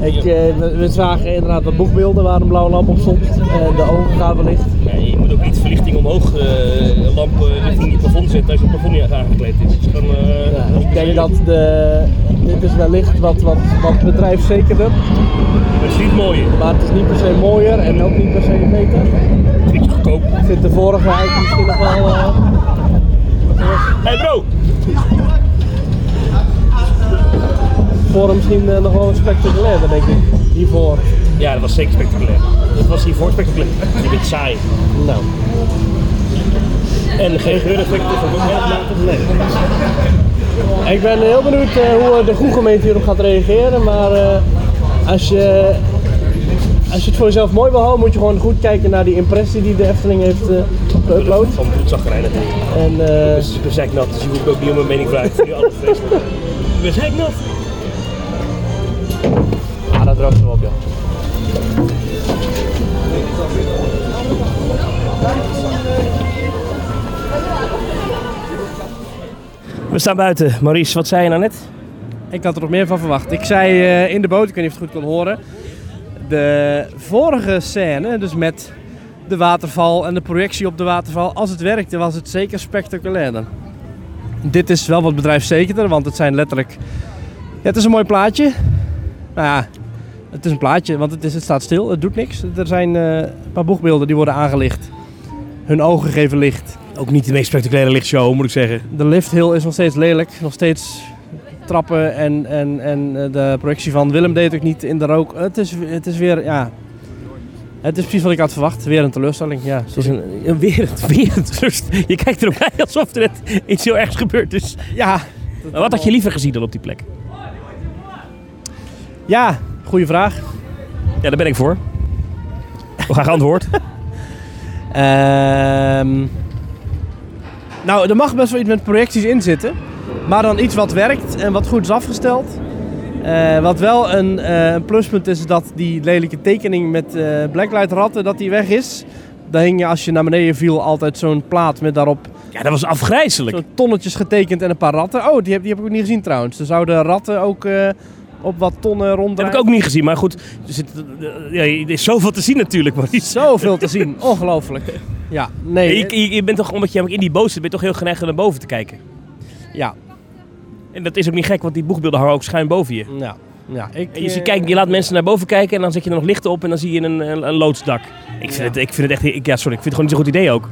Ik, eh, we, we zagen inderdaad wat boegbeelden waar een blauwe lamp op stond. En de ogen gaven licht. Nee, je moet ook iets verlichting omhoog, eh, een lamp eh, richting het plafond zetten als je het plafond niet aangekleed is. Het is gewoon, eh, Ja, ik denk dat de, dit is wellicht wat, wat, wat bedrijfszekerder. Het is niet mooier. Maar het is niet per se mooier en ook niet per se beter. Een beetje goedkoop. Ik vind de vorige eigenlijk misschien nog wel... eh, Hé hey bro! voor misschien eh, nog wel spectaculairder, denk ik. Hiervoor. Ja, dat was zeker spectaculair. Dat was hiervoor spectaculair. Je bent saai. Nou. En geen geureffecten van ook erg later. Nee. Ik ben heel benieuwd eh, hoe eh, de goede gemeente hierop gaat reageren. Maar eh, als, je, als je het voor jezelf mooi wil houden, moet je gewoon goed kijken naar die impressie die de Efteling heeft eh geüpload. Van bloedzaggerijnig. En eh, Dus ik ben zeiknat, dus je moet ook niet om mijn mening vragen. Ik ben zeiknat. ja, dat droogt wel op, joh. Staan buiten. Maurice, wat zei je nou net? Ik had er nog meer van verwacht. Ik zei eh, in de boot, ik weet niet of het goed kon horen. De vorige scène, dus met de waterval en de projectie op de waterval. Als het werkte, was het zeker spectaculairder. Dit is wel wat bedrijfszekerder, want het zijn letterlijk... Ja, het is een mooi plaatje. Nou ja, het is een plaatje, want het, is, het staat stil, het doet niks. Er zijn eh, een paar boegbeelden die worden aangelicht. Hun ogen geven licht. Ook niet de meest spectaculaire lichtshow, moet ik zeggen. De lifthill is nog steeds lelijk. Nog steeds trappen en, en, en eh, de projectie van Willem deed ook niet in de rook. Het is, het is weer, ja... Het is precies wat ik had verwacht. Weer een teleurstelling, ja. Het is een, een weer, weer een rust. Je kijkt erop bij alsof er net iets heel ergs gebeurd is. Ja, Maar wat had je liever gezien dan op die plek? ja, goede vraag. Ja, daar ben ik voor. We gaan antwoord. Ehm, nou, er mag best wel iets met projecties in zitten. Maar dan iets wat werkt en wat goed is afgesteld. Eh, wat wel een, eh, een pluspunt is, is dat die lelijke tekening met eh blacklight ratten, dat die weg is. Daar hing je als je naar beneden viel altijd zo'n plaat met daarop Ja, dat was afgrijzelijk. zo'n tonnetjes getekend en een paar ratten. Oh, die heb, die heb ik ook niet gezien trouwens. Er zouden ratten ook op wat tonnen Dat ronddraaien. heb ik ook niet gezien, maar goed. Er, zit, ja, er is zoveel te zien natuurlijk, Maurice. Zoveel te zien. Ongelooflijk. Ja, nee. Je, je, je bent toch, omdat je in die boot zit, ben je toch heel geneigd om naar boven te kijken. Ja, En dat is ook niet gek, want die boegbeelden hangen ook schuin boven je. ja. ja ik, En je, ziet, eh, kijk, je laat mensen naar boven kijken en dan zet je er nog lichten op en dan zie je een, een, een loodsdak. Ik vind, het, ik vind het echt, ik, ja sorry, ik vind het gewoon niet zo'n goed idee ook.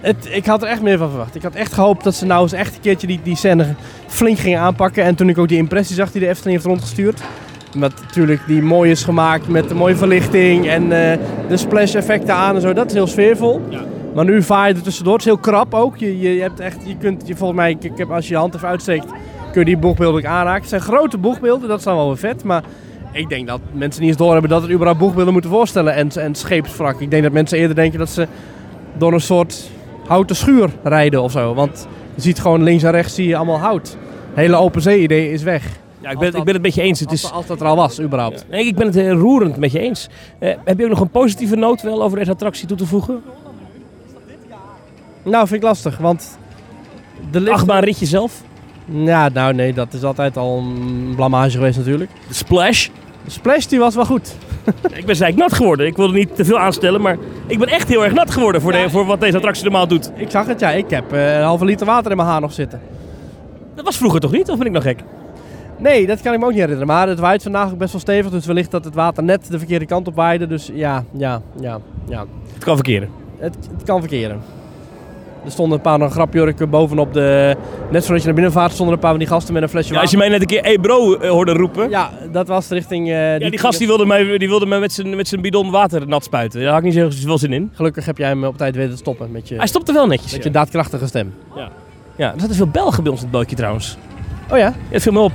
Het, ik had er echt meer van verwacht. Ik had echt gehoopt dat ze nou eens echt een keertje die, die scène flink gingen aanpakken. En toen ik ook die impressie zag die de Efteling heeft rondgestuurd. Met natuurlijk die mooi is gemaakt met de mooie verlichting en eh, de splash effecten aan en zo. Dat is heel sfeervol. Ja. Maar nu vaar je er tussendoor. Het is heel krap ook. Je, je, hebt echt, je kunt, je, volgens mij, ik, ik heb, als je je hand even uitsteekt, kun je die boegbeelden ook aanraken. Het zijn grote boegbeelden, dat is dan wel weer vet. Maar ik denk dat mensen niet eens doorhebben dat het überhaupt boegbeelden moeten voorstellen. En, en scheepswrak. Ik denk dat mensen eerder denken dat ze door een soort houten schuur rijden of zo. Want je ziet gewoon links en rechts zie je allemaal hout. Het hele open zee idee is weg. Ja, ik ben, ik ben het met je eens. Het Als, is, als dat er al was, überhaupt. nee, ik ben het eh, roerend met je eens. Eh, heb je ook nog een positieve noot wel over deze attractie toe te voegen? Nou, vind ik lastig, want... De lift... Achtbaanritje zelf? Ja, nou nee, dat is altijd al een blamage geweest natuurlijk. De splash? De splash die was wel goed. Ik ben eigenlijk nat geworden. Ik wilde niet te veel aanstellen, maar ik ben echt heel erg nat geworden voor, de, voor wat deze attractie normaal doet. Ik zag het, ja. Ik heb eh, een halve liter water in mijn haar nog zitten. Dat was vroeger toch niet? Of ben ik nog gek? Nee, dat kan ik me ook niet herinneren. Maar het waait vandaag ook best wel stevig. Dus wellicht dat het water net de verkeerde kant op waaide. Dus ja, ja, ja, ja. Het kan verkeren. Het, het kan verkeren. Er stonden een paar grapjurken bovenop de... Net voordat je naar binnen vaart stonden een paar van die gasten met een flesje Ja, als je water. mij net een keer hey bro eh, hoorde roepen. Ja, Ja, dat was richting... eh, die gast die wilde mij, die wilde mij met, zijn, met zijn bidon water nat spuiten. Daar had ik niet zoveel zin in. Gelukkig heb jij hem op tijd weten te stoppen met je, Hij stopte wel netjes. met ja. je daadkrachtige stem. Ja, er zaten veel Belgen bij ons in het bootje trouwens. Oh ja? Ja, het viel me op.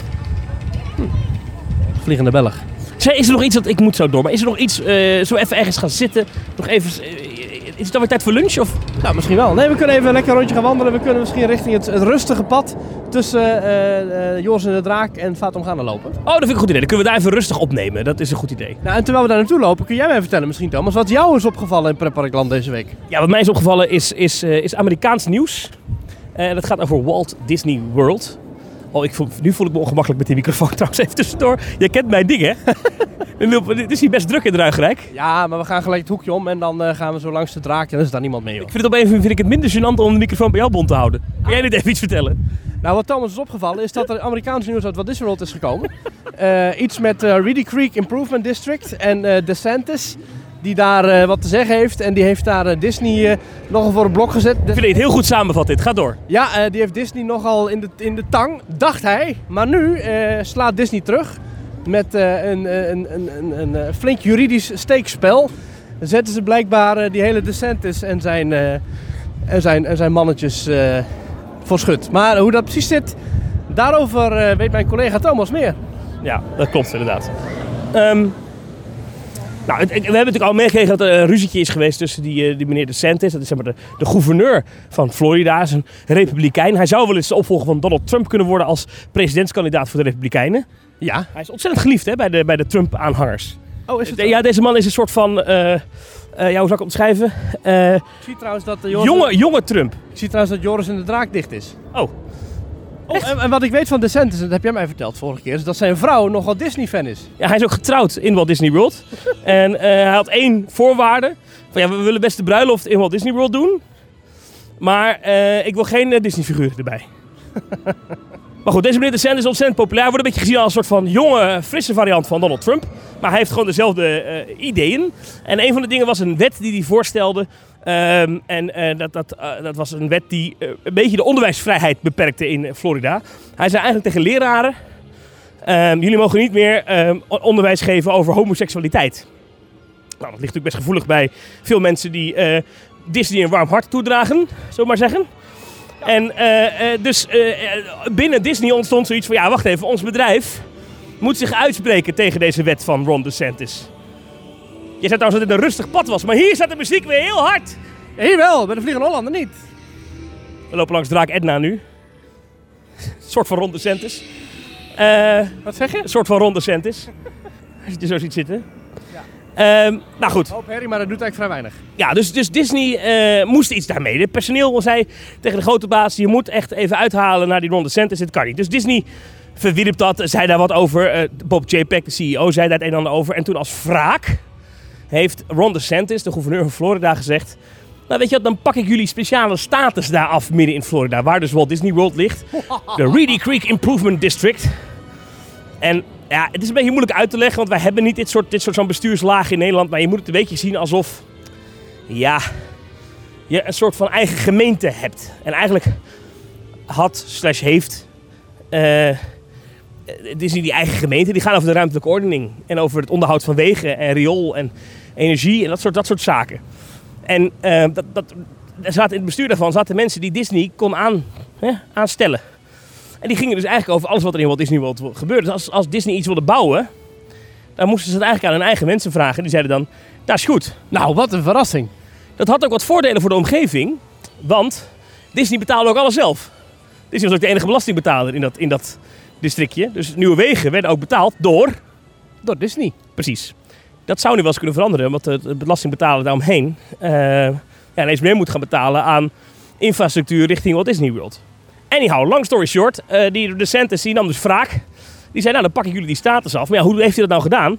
Vliegende Belg. Is er nog iets dat ik moet zo door? Maar is er nog iets, eh, zo even ergens gaan zitten? Nog even, is het dan weer tijd voor lunch? Of? Nou, misschien wel. Nee, we kunnen even lekker een rondje gaan wandelen. We kunnen misschien richting het, het rustige pad tussen eh, Joris en de Draak en Fatum gaan lopen. Oh, dat vind ik een goed idee. Dan kunnen we daar even rustig opnemen. Dat is een goed idee. Nou, en terwijl we daar naartoe lopen, kun jij mij vertellen misschien, Thomas, wat jou is opgevallen in Pretparkland deze week? Ja, wat mij is opgevallen is, is, eh, is Amerikaans nieuws. En dat gaat over Walt Disney World. Oh, ik voel, nu voel ik me ongemakkelijk met die microfoon trouwens even tussendoor. Jij kent mijn ding, hè? Het is hier best druk in Ruigrijk. Ja, maar we gaan gelijk het hoekje om en dan eh, gaan we zo langs de Draak en dan is daar niemand mee, joh. Ik vind het op een vind ik het minder gênant om de microfoon bij jou bond te houden. Kan jij dit even iets vertellen? Nou, wat Thomas is opgevallen is dat er Amerikaans nieuws uit Walt Disney World is gekomen. Eh, iets met eh, Reedy Creek Improvement District en DeSantis, die daar eh, wat te zeggen heeft. En die heeft daar eh, Disney eh, nogal voor een blok gezet. Ik vind het heel goed samenvat dit. Ga door. Ja, die heeft Disney nogal in de, in de tang, dacht hij. Maar nu slaat Disney terug met een, een, een, een, een, flink juridisch steekspel. Dan zetten ze blijkbaar die hele DeSantis en zijn, en zijn, en zijn mannetjes voor schut. Maar hoe dat precies zit, daarover weet mijn collega Thomas meer. Ja, dat klopt inderdaad. Ehm, nou, het- we hebben natuurlijk al meegekregen dat er een ruzietje is geweest tussen die, eh, die meneer DeSantis. Dat is zeg maar de, de gouverneur van Florida. Is een republikein. Hij zou wel eens de opvolger van Donald Trump kunnen worden als presidentskandidaat voor de republikeinen. Ja. Hij is ontzettend geliefd hè, bij de, bij de Trump-aanhangers. Oh, is het De- ja, deze man is een soort van... eh, eh, ja, hoe zou ik het omschrijven? Ik zie trouwens dat Joris, jonge, jonge Trump. Ik zie trouwens dat Joris en de Draak dicht is. Oh, Oh, en, en wat ik weet van en dat heb jij mij verteld vorige keer, is dat zijn vrouw nogal Disney-fan is. Ja, hij is ook getrouwd in Walt Disney World. en eh, hij had één voorwaarde. Van, ja, we willen best de bruiloft in Walt Disney World doen. Maar eh, ik wil geen eh, Disney figuren erbij. maar goed, deze meneer DeSantis is ontzettend populair. Wordt een beetje gezien als een soort van jonge, frisse variant van Donald Trump. Maar hij heeft gewoon dezelfde ideeën. En een van de dingen was een wet die hij voorstelde. Ehm, en eh, dat, dat, eh, dat was een wet die eh, een beetje de onderwijsvrijheid beperkte in Florida. Hij zei eigenlijk tegen leraren... Ehm, jullie mogen niet meer ehm, onderwijs geven over homoseksualiteit. Nou, dat ligt natuurlijk best gevoelig bij veel mensen die Disney een warm hart toedragen, zullen we maar zeggen. En dus binnen Disney ontstond zoiets van, ja, wacht even, ons bedrijf moet zich uitspreken tegen deze wet van Ron DeSantis. Je zei trouwens dat het een rustig pad was, maar hier staat de muziek weer heel hard. Ja, hier wel, bij de Vliegende Hollander niet. We lopen langs Draak Edna nu. Een soort van Ron DeSantis. Eh... Wat zeg je? Een soort van ronde centis. Als je er zo ziet zitten. Ehm, nou goed, Hoop Harry, maar dat doet eigenlijk vrij weinig. ja, dus, dus Disney eh, moest iets daarmee. Het personeel zei tegen de grote baas, je moet echt even uithalen naar die ronde centis. Dit kan niet. Dus Disney verwierp dat, zei daar wat over. Eh, Bob Chapek, de CEO, zei daar het een en ander over. En toen als wraak heeft Ron DeSantis, de gouverneur van Florida, gezegd... Nou weet je wat, dan pak ik jullie speciale status daar af midden in Florida, waar dus Walt Disney World ligt. De Reedy Creek Improvement District. En ja, het is een beetje moeilijk uit te leggen, want wij hebben niet dit soort, dit soort zo'n bestuurslaag in Nederland. Maar je moet het een beetje zien alsof, ja, je een soort van eigen gemeente hebt. En eigenlijk had slash heeft eh Disney die eigen gemeente. Die gaan over de ruimtelijke ordening en over het onderhoud van wegen en riool en energie en dat soort, dat soort zaken. En eh, dat, dat, er zaten in het bestuur daarvan zaten mensen die Disney kon aan, hè, aanstellen. En die gingen dus eigenlijk over alles wat er in Walt Disney World gebeurde. Dus als, als Disney iets wilde bouwen, dan moesten ze het eigenlijk aan hun eigen mensen vragen. Die zeiden dan, dat is goed. Nou, wat een verrassing. Dat had ook wat voordelen voor de omgeving, want Disney betaalde ook alles zelf. Disney was ook de enige belastingbetaler in dat, in dat districtje. Dus nieuwe wegen werden ook betaald door... Door Disney. Precies. Dat zou nu wel eens kunnen veranderen, want het belastingbetaler daaromheen eh ja, ineens meer moet gaan betalen aan infrastructuur richting Walt Disney World. Anyhow, long story short, eh die DeSantis die nam dus wraak. Die zei, nou dan pak ik jullie die status af. Maar ja, hoe heeft hij dat nou gedaan?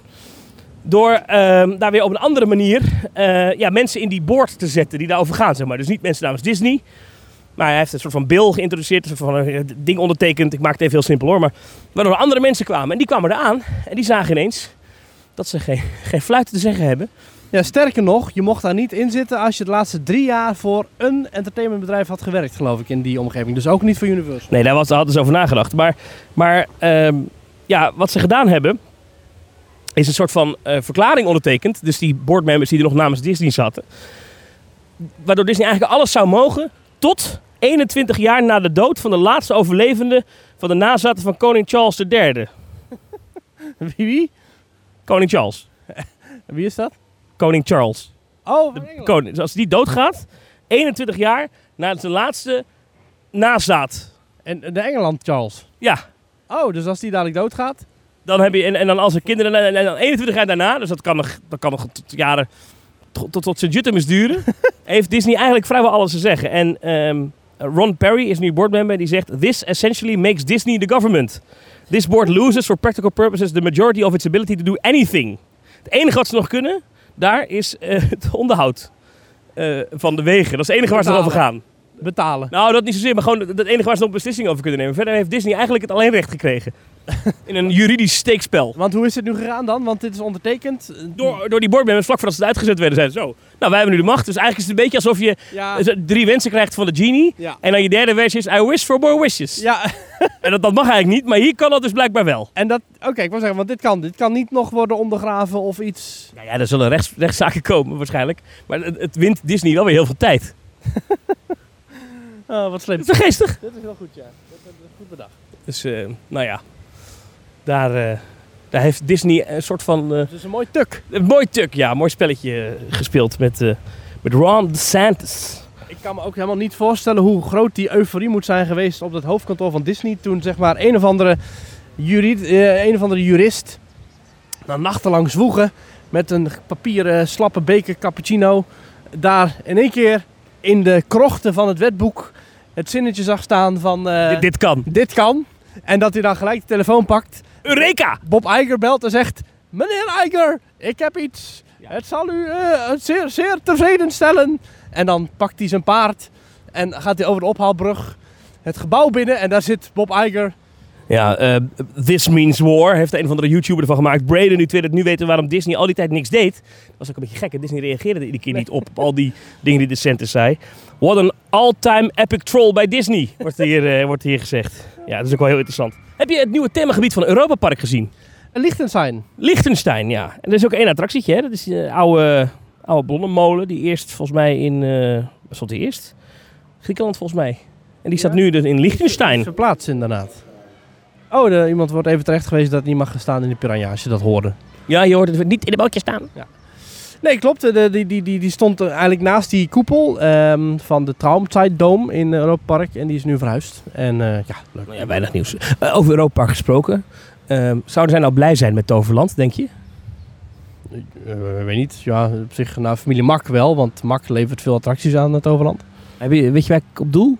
Door ehm, daar weer op een andere manier eh, ja, mensen in die board te zetten die daarover gaan. Zeg maar. Dus niet mensen namens Disney. Maar hij heeft een soort van bill geïntroduceerd, een soort van ding ondertekend. Ik maak het even heel simpel hoor. Maar waardoor andere mensen kwamen. En die kwamen eraan en die zagen ineens dat ze geen, geen fluit te zeggen hebben Ja, sterker nog, je mocht daar niet in zitten als je de laatste drie jaar voor een entertainmentbedrijf had gewerkt, geloof ik, in die omgeving. Dus ook niet voor Universal. Nee, daar, was, daar hadden ze over nagedacht. Maar, maar ehm, ja, wat ze gedaan hebben, is een soort van eh, verklaring ondertekend. Dus die boardmembers die er nog namens Disney zaten. Waardoor Disney eigenlijk alles zou mogen tot 21 jaar na de dood van de laatste overlevende van de nazaten van koning Charles III. Wie? Wie, Koning Charles. wie is dat? Koning Charles. Oh, De koning. Dus als die doodgaat, 21 jaar na zijn laatste nazaat. En de Engeland Charles. Ja, Oh, dus als die dadelijk doodgaat. Dan heb je, en, en dan als er kinderen, en, en dan 21 jaar daarna, dus dat kan nog, dat kan nog tot jaren, tot, tot, tot zijn Juttemus duren, heeft Disney eigenlijk vrijwel alles te zeggen. En ehm, Ron Perry is nu boardmember, die zegt, This essentially makes Disney the government. This board loses for practical purposes the majority of its ability to do anything. Het enige wat ze nog kunnen, daar is eh, het onderhoud eh, van de wegen. Dat is het enige waar ze over gaan. Betalen. Nou, dat niet zozeer, maar gewoon het enige waar ze nog beslissingen over kunnen nemen. Verder heeft Disney eigenlijk het alleen recht gekregen. In een juridisch steekspel. Want hoe is het nu gegaan dan? Want dit is ondertekend. Door, door die boardmembers, vlak voordat ze uitgezet werden, zeiden ze zo. Nou, wij hebben nu de macht. Dus eigenlijk is het een beetje alsof je Ja. drie wensen krijgt van de genie. Ja. En dan je derde wens is, I wish for more wishes. Ja, En dat, dat mag eigenlijk niet, maar hier kan dat dus blijkbaar wel. en dat... Oké, ik wil zeggen, want dit kan. Dit kan niet nog worden ondergraven of iets... Nou ja, er zullen rechts, rechtszaken komen waarschijnlijk. Maar het, het wint Disney wel weer heel veel tijd. Oh, wat slim. Dat is geestig? Dit is heel goed, ja. Dat is goed bedacht. Dus, eh, nou ja. Daar, eh, daar heeft Disney een soort van... eh, Het is een mooi tuk. een mooi tuk, ja. Een mooi spelletje eh, gespeeld met, met Ron DeSantis. Ik kan me ook helemaal niet voorstellen hoe groot die euforie moet zijn geweest op het hoofdkantoor van Disney. Toen zeg maar een of andere, juried, eh, een of andere jurist na nachtenlang zwoegen met een papieren slappe beker cappuccino daar in één keer in de krochten van het wetboek het zinnetje zag staan van dit, dit kan. dit kan. En dat hij dan gelijk de telefoon pakt, Eureka! Bob Iger belt en zegt... Meneer Iger, ik heb iets. Ja. Het zal u eh, zeer, zeer tevreden stellen. En dan pakt hij zijn paard en gaat hij over de ophaalbrug het gebouw binnen. En daar zit Bob Iger. Ja, eh, This Means War heeft een of andere YouTuber ervan gemaakt. Braden, nu wil het nu weten waarom Disney al die tijd niks deed. Dat was ook een beetje gek. hè. Disney reageerde iedere keer niet op, op al die dingen die de Santis zei. What an all-time epic troll bij Disney, wordt hier, eh, wordt hier gezegd. Ja, dat is ook wel heel interessant. Heb je het nieuwe themagebied van Europa Park gezien? Liechtenstein. Liechtenstein, ja. En er is ook één attractietje, hè. Dat is de oude, oude blonnenmolen die eerst volgens mij in... eh wat stond die eerst? Griekenland volgens mij. En die staat Ja. nu dus in Liechtenstein. Verplaatst inderdaad. Oh, de, iemand wordt even terecht geweest dat het niet mag gaan staan in de piranha als je dat hoorde. Ja, je hoort het niet in de bootje staan. Nee, klopt. De, die, die, die, die stond eigenlijk naast die koepel ehm, van de Traumzeit-dome in Europa Park. En die is nu verhuisd. En eh, ja, leuk. Nou ja, weinig nieuws. Eh, over Europa Park gesproken. Ehm, zouden zij nou blij zijn met Toverland, denk je? Eh, weet niet. Ja, op zich, nou, familie Mak wel, want Mak levert veel attracties aan het Overland. Heb je, weet je waar ik op doel?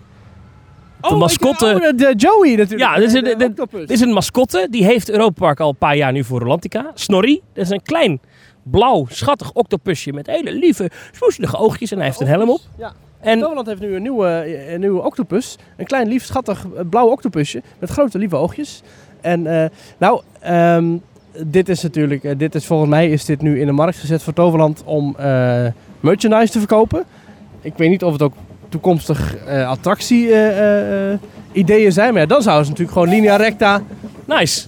De mascotte. Oh, de, Joey natuurlijk. Ja, dit is, een- dit- dit is een mascotte. Die heeft Europa Park al een paar jaar nu voor Rolantica. Snorri. Dat is een klein, blauw, schattig octopusje met hele lieve, smoeselige oogjes. En hij heeft een helm op. Ja. En Toverland heeft nu een nieuwe, een nieuwe octopus. Een klein, lief, schattig eh, blauw octopusje met grote, lieve oogjes. En eh, nou, ehm, dit is natuurlijk, eh, dit is volgens mij is dit nu in de markt gezet voor Toverland om eh, merchandise te verkopen. Ik weet niet of het ook toekomstig eh, attractie eh, eh, ideeën zijn, maar ja, dan zouden ze natuurlijk gewoon linea recta nice.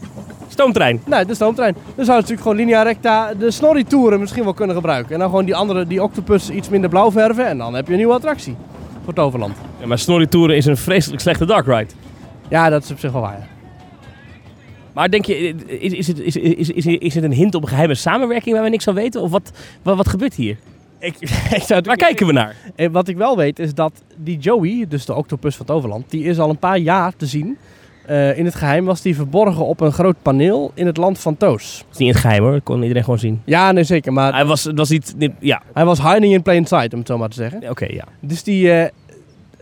Stoomtrein. Nee, de stoomtrein. Dan zouden ze natuurlijk gewoon linea recta de snorri-toeren misschien wel kunnen gebruiken. En dan gewoon die andere, die octopus iets minder blauw verven. En dan heb je een nieuwe attractie voor Toverland. Ja, maar Snorri Touren is een vreselijk slechte dark ride. Ja, dat is op zich wel waar. Maar denk je, is, is, het, is, is, is, is het een hint op een geheime samenwerking waar we niks van weten? Of wat, wat, wat gebeurt hier? Ik, ik zou Waar kijken we naar? Eh, Wat ik wel weet is dat die Joey, dus de octopus van Toverland, die is al een paar jaar te zien. Eh, in het geheim was die verborgen op een groot paneel in het land van Toos. Dat is niet in het geheim hoor, dat kon iedereen gewoon zien. Ja, nee zeker. Maar Hij was, het was niet, ja, hij was hiding in plain sight, om het zo maar te zeggen. oké, ja. Dus die, eh,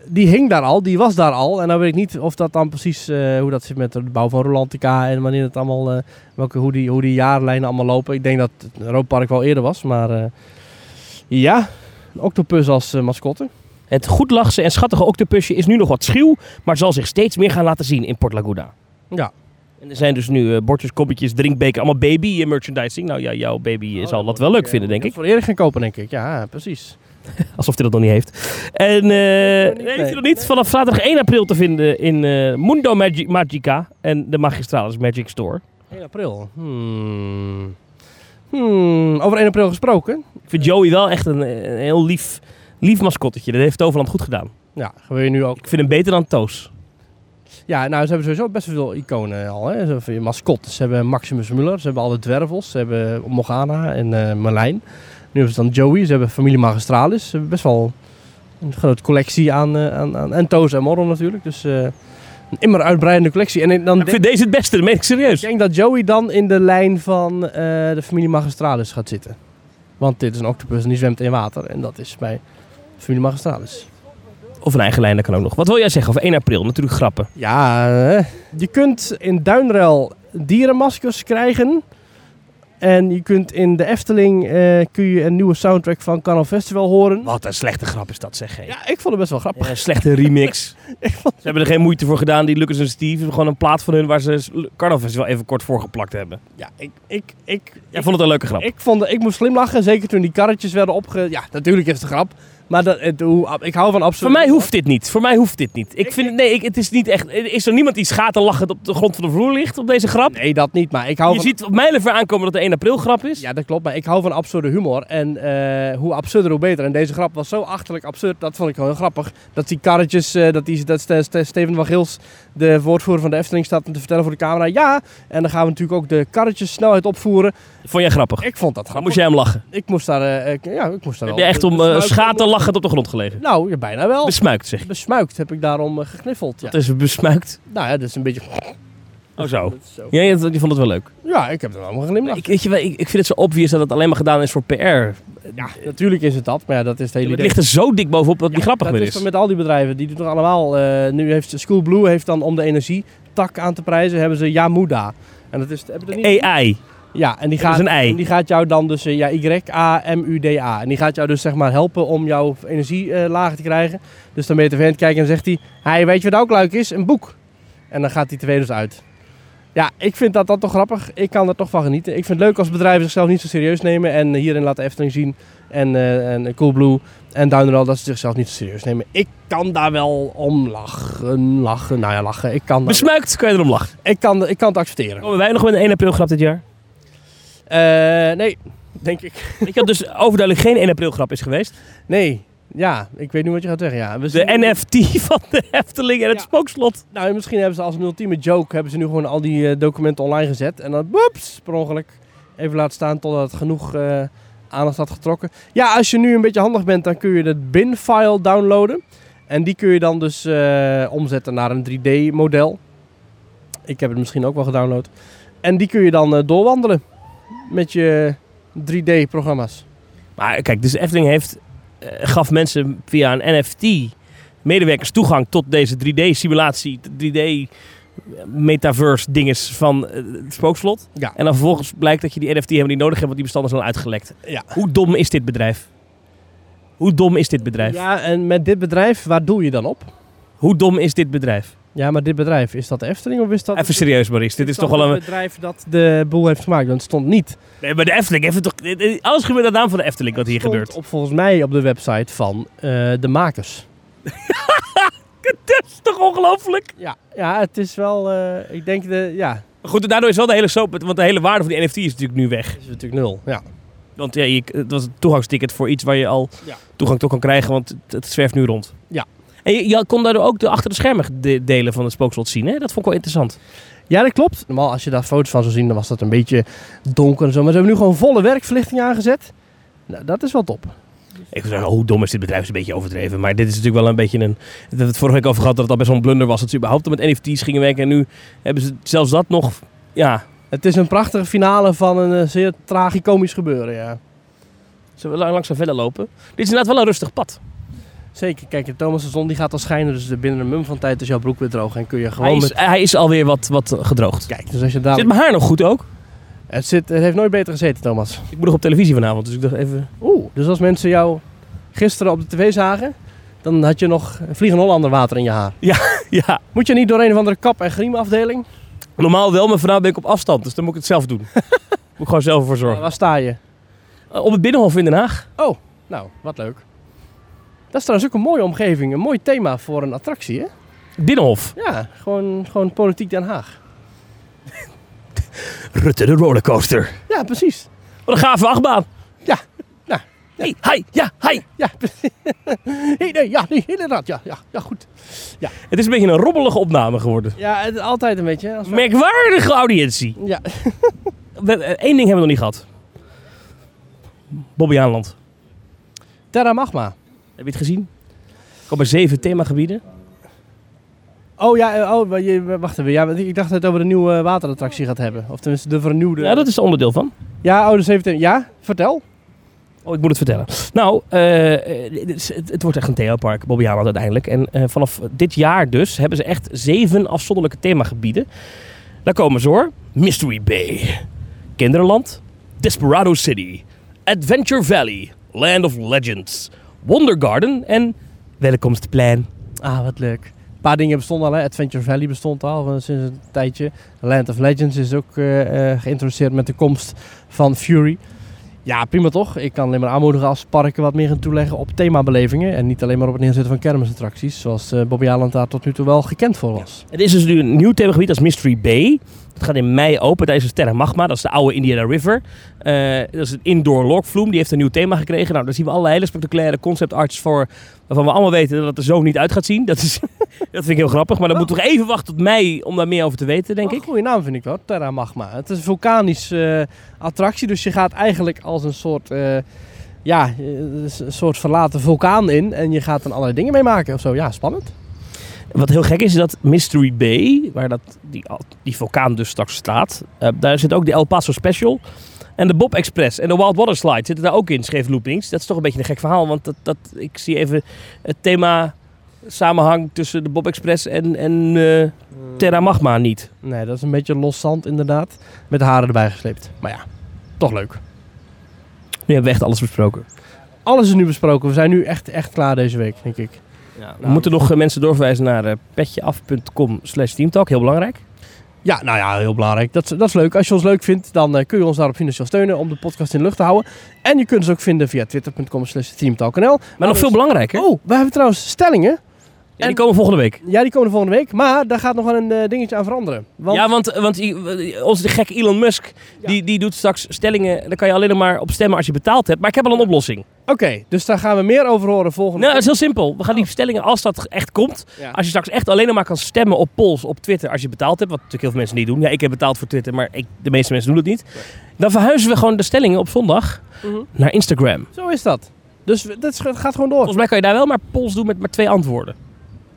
die hing daar al, die was daar al. En dan weet ik niet of dat dan precies, eh, hoe dat zit met de bouw van Rolantica en wanneer het allemaal, welke, hoe, die, hoe die jaarlijnen allemaal lopen. Ik denk dat het Europa Park wel eerder was, maar ja, een octopus als mascotte. Het goedlachse en schattige octopusje is nu nog wat schuw, maar zal zich steeds meer gaan laten zien in Port Laguna. Ja. En er zijn dus nu eh, bordjes, kopjes, drinkbeker, allemaal baby eh, merchandising. Nou ja, jouw baby Oh, zal dat wel leuk vinden, denk ik. Voor Erik gaan kopen, denk ik. Ja, precies. Alsof hij dat nog niet heeft. En eh nee, niet, heeft hij nee. nog niet. Vanaf zaterdag 1 april te vinden in eh, Mundo Magi- Magica en de Magistralis Magic Store. 1 april. Hmm. Hmm. Over 1 april gesproken. Ik vind Joey wel echt een, een heel lief, lief mascottetje. Dat heeft Toverland goed gedaan. Ja, gaan we nu ook. Ik vind hem beter dan Toos. Ja, nou, ze hebben sowieso best wel veel iconen al. Hè. Ze hebben mascottes. Ze hebben Maximus Muller. Ze hebben alle dwervels. Ze hebben Morgana en Marlijn. Nu hebben ze dan Joey. Ze hebben familie Magistralis. Ze hebben best wel een grote collectie aan... eh, aan, aan en Toos en Morron natuurlijk. Dus eh, een immer uitbreidende collectie. En ik- dan Ik vind deze het beste, dat meen ik serieus. ik denk dat Joey dan in de lijn van de familie Magistralis gaat zitten. Want dit is een octopus en die zwemt in water. En dat is bij familie Magistralis. Of een eigen lijn, dat kan ook nog. Wat wil jij zeggen over 1 april? Natuurlijk grappen. Ja, eh, je kunt in Duinruil dierenmaskers krijgen. En je kunt in de Efteling eh, kun je een nieuwe soundtrack van Carnaval Festival horen. Wat een slechte grap is dat, zeg. Hey. Ja, ik vond het best wel grappig. Ja, een slechte remix. Ik vond- Ze hebben er geen moeite voor gedaan, die Lucas en Steve. Gewoon een plaat van hun waar ze Carnaval Festival even kort voor geplakt hebben. Ja, ik, ik, ik, Jij vond het een leuke grap. ik, vond, ik moest glimlachen, zeker toen die karretjes werden opge... Ja, natuurlijk is het een grap. Maar dat, het, hoe, ik hou van Voor absurd. mij hoeft dit niet. Voor mij hoeft dit niet. Ik Ik- vind, nee, ik, het is niet echt. Is er niemand die schaterlachend op de grond van de vloer ligt op deze grap? Nee, dat niet. Maar ik hou Je van... ziet op mijlenver aankomen dat de 1 april grap is. Ja, dat klopt. Maar ik hou van absurde humor. En eh, hoe absurder, hoe beter. En deze grap was zo achterlijk absurd. Dat vond ik gewoon heel grappig. Dat die karretjes, eh, dat, die, dat Ste- Ste- Steven van Gils, de woordvoerder van de Efteling, staat om te vertellen voor de camera. Ja, en dan gaan we natuurlijk ook de karretjes snelheid opvoeren. Vond jij grappig? Ik vond dat Dan grappig. moest jij hem lachen. Ik moest daar, eh, ik- ja, ik moest daar Heb je echt om uh, schaterlachend op de grond gelegen? Nou, ja, bijna wel. Besmuikt zeg. Besmuikt heb ik daarom eh, gekniffeld. Ja. Dat is besmuikt. Nou ja, dat is een beetje... Oh zo. Ja, je, je vond het wel leuk. Ja, ik heb er allemaal glimlachen. Ik, weet je, wel, ik, ik vind het zo obvious dat het alleen maar gedaan is voor PR. Ja, natuurlijk is het dat. Maar ja, dat is het hele Het idee. ligt er zo dik bovenop dat het niet Ja, grappig dat meer is is. met al die bedrijven. Die doen toch allemaal. eh, nu heeft Schoolblue heeft dan om de energietak aan te prijzen, hebben ze Yamuda. En dat is. Heb je dat niet? AI. Ja, en die gaat, is een ei. en die gaat jou dan dus, eh, ja, Y-A-M-U-D-A. En die gaat jou dus zeg maar helpen om jouw energie eh, lager te krijgen. Dus dan ben je tv aan het kijken en zegt hij, hey, weet je wat ook leuk is? Een boek. En dan gaat die tv dus uit. Ja, ik vind dat, dat toch grappig. Ik kan er toch van genieten. Ik vind het leuk als bedrijven zichzelf niet zo serieus nemen. En hierin laten Efteling zien. En, eh en Coolblue en Duinrel dat ze zichzelf niet zo serieus nemen. Ik kan daar wel om lachen. Lachen, nou ja, lachen. Ik kan, Besmuikt, kan je erom lachen. ik kan, ik kan het accepteren. Komen wij nog met een 1 april grap dit jaar? Eh, nee, denk ik. Ik had dus overduidelijk geen 1 april grap is geweest. Nee, ja, ik weet nu wat je gaat zeggen. Ja, we De zien- NFT van de Efteling en het Ja. spookslot. Nou, misschien hebben ze als een ultieme joke hebben ze nu gewoon al die eh, documenten online gezet. En dan, boeps, per ongeluk even laten staan totdat het genoeg eh, aandacht had getrokken. Ja, als je nu een beetje handig bent, dan kun je de bin-file downloaden. En die kun je dan dus omzetten naar een 3D-model. Ik heb het misschien ook wel gedownload. En die kun je dan doorwandelen met je 3D-programma's. Maar kijk, dus Efteling heeft, eh, gaf mensen via een NFT medewerkers toegang tot deze 3D-simulatie, 3D-metaverse dinges van eh, het spookslot. Ja. En dan vervolgens blijkt dat je die NFT helemaal niet nodig hebt, want die bestanden zijn al uitgelekt. Ja. Hoe dom is dit bedrijf? Hoe dom is dit bedrijf? Ja, en met dit bedrijf, waar doe je dan op? Hoe dom is dit bedrijf? Ja, maar dit bedrijf, is dat de Efteling of is dat... Even serieus, Maurice. Dit is toch wel een... het bedrijf dat de boel heeft gemaakt? Want het stond niet. Nee, maar de Efteling heeft het toch... Alles gebeurt aan de naam van de Efteling wat hier stond gebeurt. Op, volgens mij op de website van eh, de makers. Dat is toch ongelooflijk? Ja, ja het is wel... eh, ik denk de... Ja, goed, daardoor is wel de hele soap... Want de hele waarde van die NFT is natuurlijk nu weg. is natuurlijk nul. Ja. Want ja, je, het was een toegangsticket voor iets waar je al Ja. toegang tot kan krijgen, want het, het zwerft nu rond. Ja. En je, je kon daardoor ook de achter de schermen de- delen van het spookslot zien, hè? Dat vond ik wel interessant. ja, dat klopt. Normaal als je daar foto's van zou zien, dan was dat een beetje donker en zo. Maar ze hebben nu gewoon volle werkverlichting aangezet. Nou, dat is wel top. Ik zou zeggen, hoe dom is dit bedrijf? is een beetje overdreven. Maar dit is natuurlijk wel een beetje een... We hebben het vorige week over gehad dat het al best wel een blunder was. Dat ze überhaupt met NFT's gingen werken. En nu hebben ze zelfs dat nog... Ja, Het is een prachtige finale van een eh, zeer tragicomisch gebeuren, ja. zullen we lang- langzaam verder lopen? Dit is inderdaad wel een rustig pad. Zeker. Kijk, de Thomas de zon die gaat al schijnen, dus binnen een mum van tijd is jouw broek weer droog. En kun je gewoon Hij is, met... hij is alweer wat, wat gedroogd. Kijk, dus als je daar... Zit mijn haar nog goed ook? Het, zit, het heeft nooit beter gezeten, Thomas. Ik moet nog op televisie vanavond, dus ik dacht even... Oeh, dus als mensen jou gisteren op de tv zagen, dan had je nog een vliegende Hollander water in je haar. Ja, Moet je niet door een of andere kap- en griemafdeling? Normaal wel, maar vandaag ben ik op afstand, dus dan moet ik het zelf doen. moet ik gewoon zelf ervoor zorgen. Waar sta je? Eh, op het Binnenhof in Den Haag. Oh, nou, wat leuk. Dat is trouwens ook een mooie omgeving, een mooi thema voor een attractie, hè? Binnenhof. Ja, gewoon, gewoon politiek Den Haag. Rutte de rollercoaster. Ja, precies. Wat een gave achtbaan. Ja, nou, Hey, hi, ja, hi. ja, precies. nee, nee, ja, nee, inderdaad, ja, ja, ja, goed. Het is een beetje een robbelige opname geworden. Ja, het, altijd een beetje. hè, Als we- Merkwaardige audiëntie. ja, We- eh, Eén ding hebben we nog niet gehad. Bobby Aanland. Terra Magma. Heb je het gezien? Ik kom bij zeven themagebieden. Oh ja, eh, oh, wacht even. Ja, ik dacht dat het over de nieuwe waterattractie gaat hebben. Of tenminste de vernieuwde. Ja, dat is er onderdeel van. Ja, oh, de 17. Ja, vertel. Oh, ik moet het vertellen. Nou, eh, eh, het, wordt echt een themapark, Bobby uiteindelijk. En eh, vanaf dit jaar dus hebben ze echt zeven afzonderlijke themagebieden. Daar komen ze hoor. Mystery Bay, Kinderland, Desperado City, Adventure Valley, Land of Legends, Wonder Garden en Welkomstplein. Ah, wat leuk. Een paar dingen bestonden al. Hè. Adventure Valley bestond al eh, sinds een tijdje. Land of Legends is ook eh, geïntroduceerd met de komst van Fury. Ja, prima toch? Ik kan alleen maar aanmoedigen als parken wat meer gaan toeleggen op themabelevingen. En niet alleen maar op het neerzetten van kermisattracties. Zoals eh, Bobby Aland daar tot nu toe wel gekend voor was. Het is dus nu een nieuw themagebied, is Mystery Bay. Dat gaat in mei open. Daar is dus Terra Magma, dat is de oude Indiana River. Eh, dat is een indoor flume, die heeft een nieuw thema gekregen. Nou, daar zien we allerlei hele spectaculaire concept arts voor. Waarvan we allemaal weten dat het er zo niet uit gaat zien. Dat, is, dat vind ik heel grappig. Maar dan moeten we even wachten tot mei om daar meer over te weten, denk Wel ik. Goede naam vind ik wel, Terra Magma. Het is een vulkanische eh, attractie, dus je gaat eigenlijk als een soort, eh, ja, een soort verlaten vulkaan in. En je gaat er allerlei dingen mee maken of zo. Ja, spannend. Wat heel gek is, is dat Mystery Bay, waar dat, die, die vulkaan dus straks staat. eh, daar zit ook de El Paso Special. En de Bob Express en de Wild Water Slide zitten daar ook in, schreef Loopings. Dat is toch een beetje een gek verhaal, want dat, dat, ik zie even het thema samenhang tussen de Bob Express en, en eh, Terra Magma niet. Nee, dat is een beetje los zand inderdaad. Met de haren erbij gesleept. Maar ja, toch leuk. Nu hebben we echt alles besproken. Alles is nu besproken. We zijn nu echt, echt klaar deze week, denk ik. We moeten nog eh, mensen doorverwijzen naar eh, petjeaf.com slash teamtalk, heel belangrijk. Ja, nou ja, heel belangrijk. Dat, is- dat is leuk. Als je ons leuk vindt, dan eh, kun je ons daarop financieel steunen om de podcast in de lucht te houden. En je kunt ons ook vinden via twitter.com slash teamtalknl. Maar nog veel belangrijker, Oh, we hebben trouwens stellingen. Ja, die komen volgende week. Ja, die komen volgende week. Maar daar gaat nog wel een eh, dingetje aan veranderen. Want, Ja, want, want onze gek Elon Musk, Ja. die, die doet straks stellingen, daar kan je alleen nog maar op stemmen als je betaald hebt. Maar ik heb al een oplossing. Oké, dus daar gaan we meer over horen volgende Nou, dat is heel simpel. We gaan die stellingen, als dat echt komt, Ja. als je straks echt alleen nog maar kan stemmen op polls op Twitter als je betaald hebt, wat natuurlijk heel veel mensen niet doen. Ja, ik heb betaald voor Twitter, maar ik, de meeste mensen doen het niet. Dan verhuizen we gewoon de stellingen op zondag Mhm. naar Instagram. Zo is dat. Dus dat gaat gewoon door. Volgens mij kan je daar wel maar polls doen met maar twee antwoorden.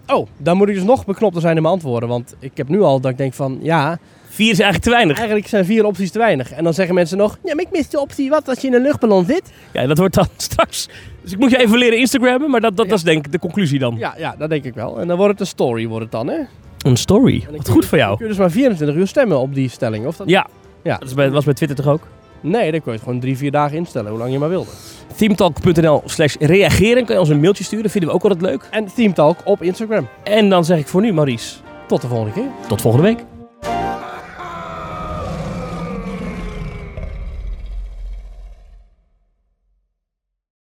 Oh, dan moet ik dus nog beknopter zijn in mijn antwoorden. Want ik heb nu al dat ik denk van, ja, Vier is eigenlijk te weinig. eigenlijk zijn vier opties te weinig. En dan zeggen mensen nog, ja, maar ik mis de optie wat als je in een luchtballon zit. Ja, dat wordt dan straks. Dus ik moet je even leren Instagrammen, maar dat, dat, dat is denk ik de conclusie dan. Ja, ja, dat denk ik wel. En dan wordt het een story, wordt het dan, hè? Een story. Dan Wat goed voor Dan jou. kun je dus maar 24 uur stemmen op die stelling. Of dat... Ja. Ja. Dat is bij, was bij Twitter toch ook? Nee, dan kun je het gewoon drie, vier dagen instellen, hoe lang je maar wilde. Themetalk.nl slash reageren. Kan je ons een mailtje sturen. Vinden we ook altijd leuk. En Teamtalk op Instagram. En dan zeg ik voor nu, Maurice, Tot de volgende keer. tot volgende week.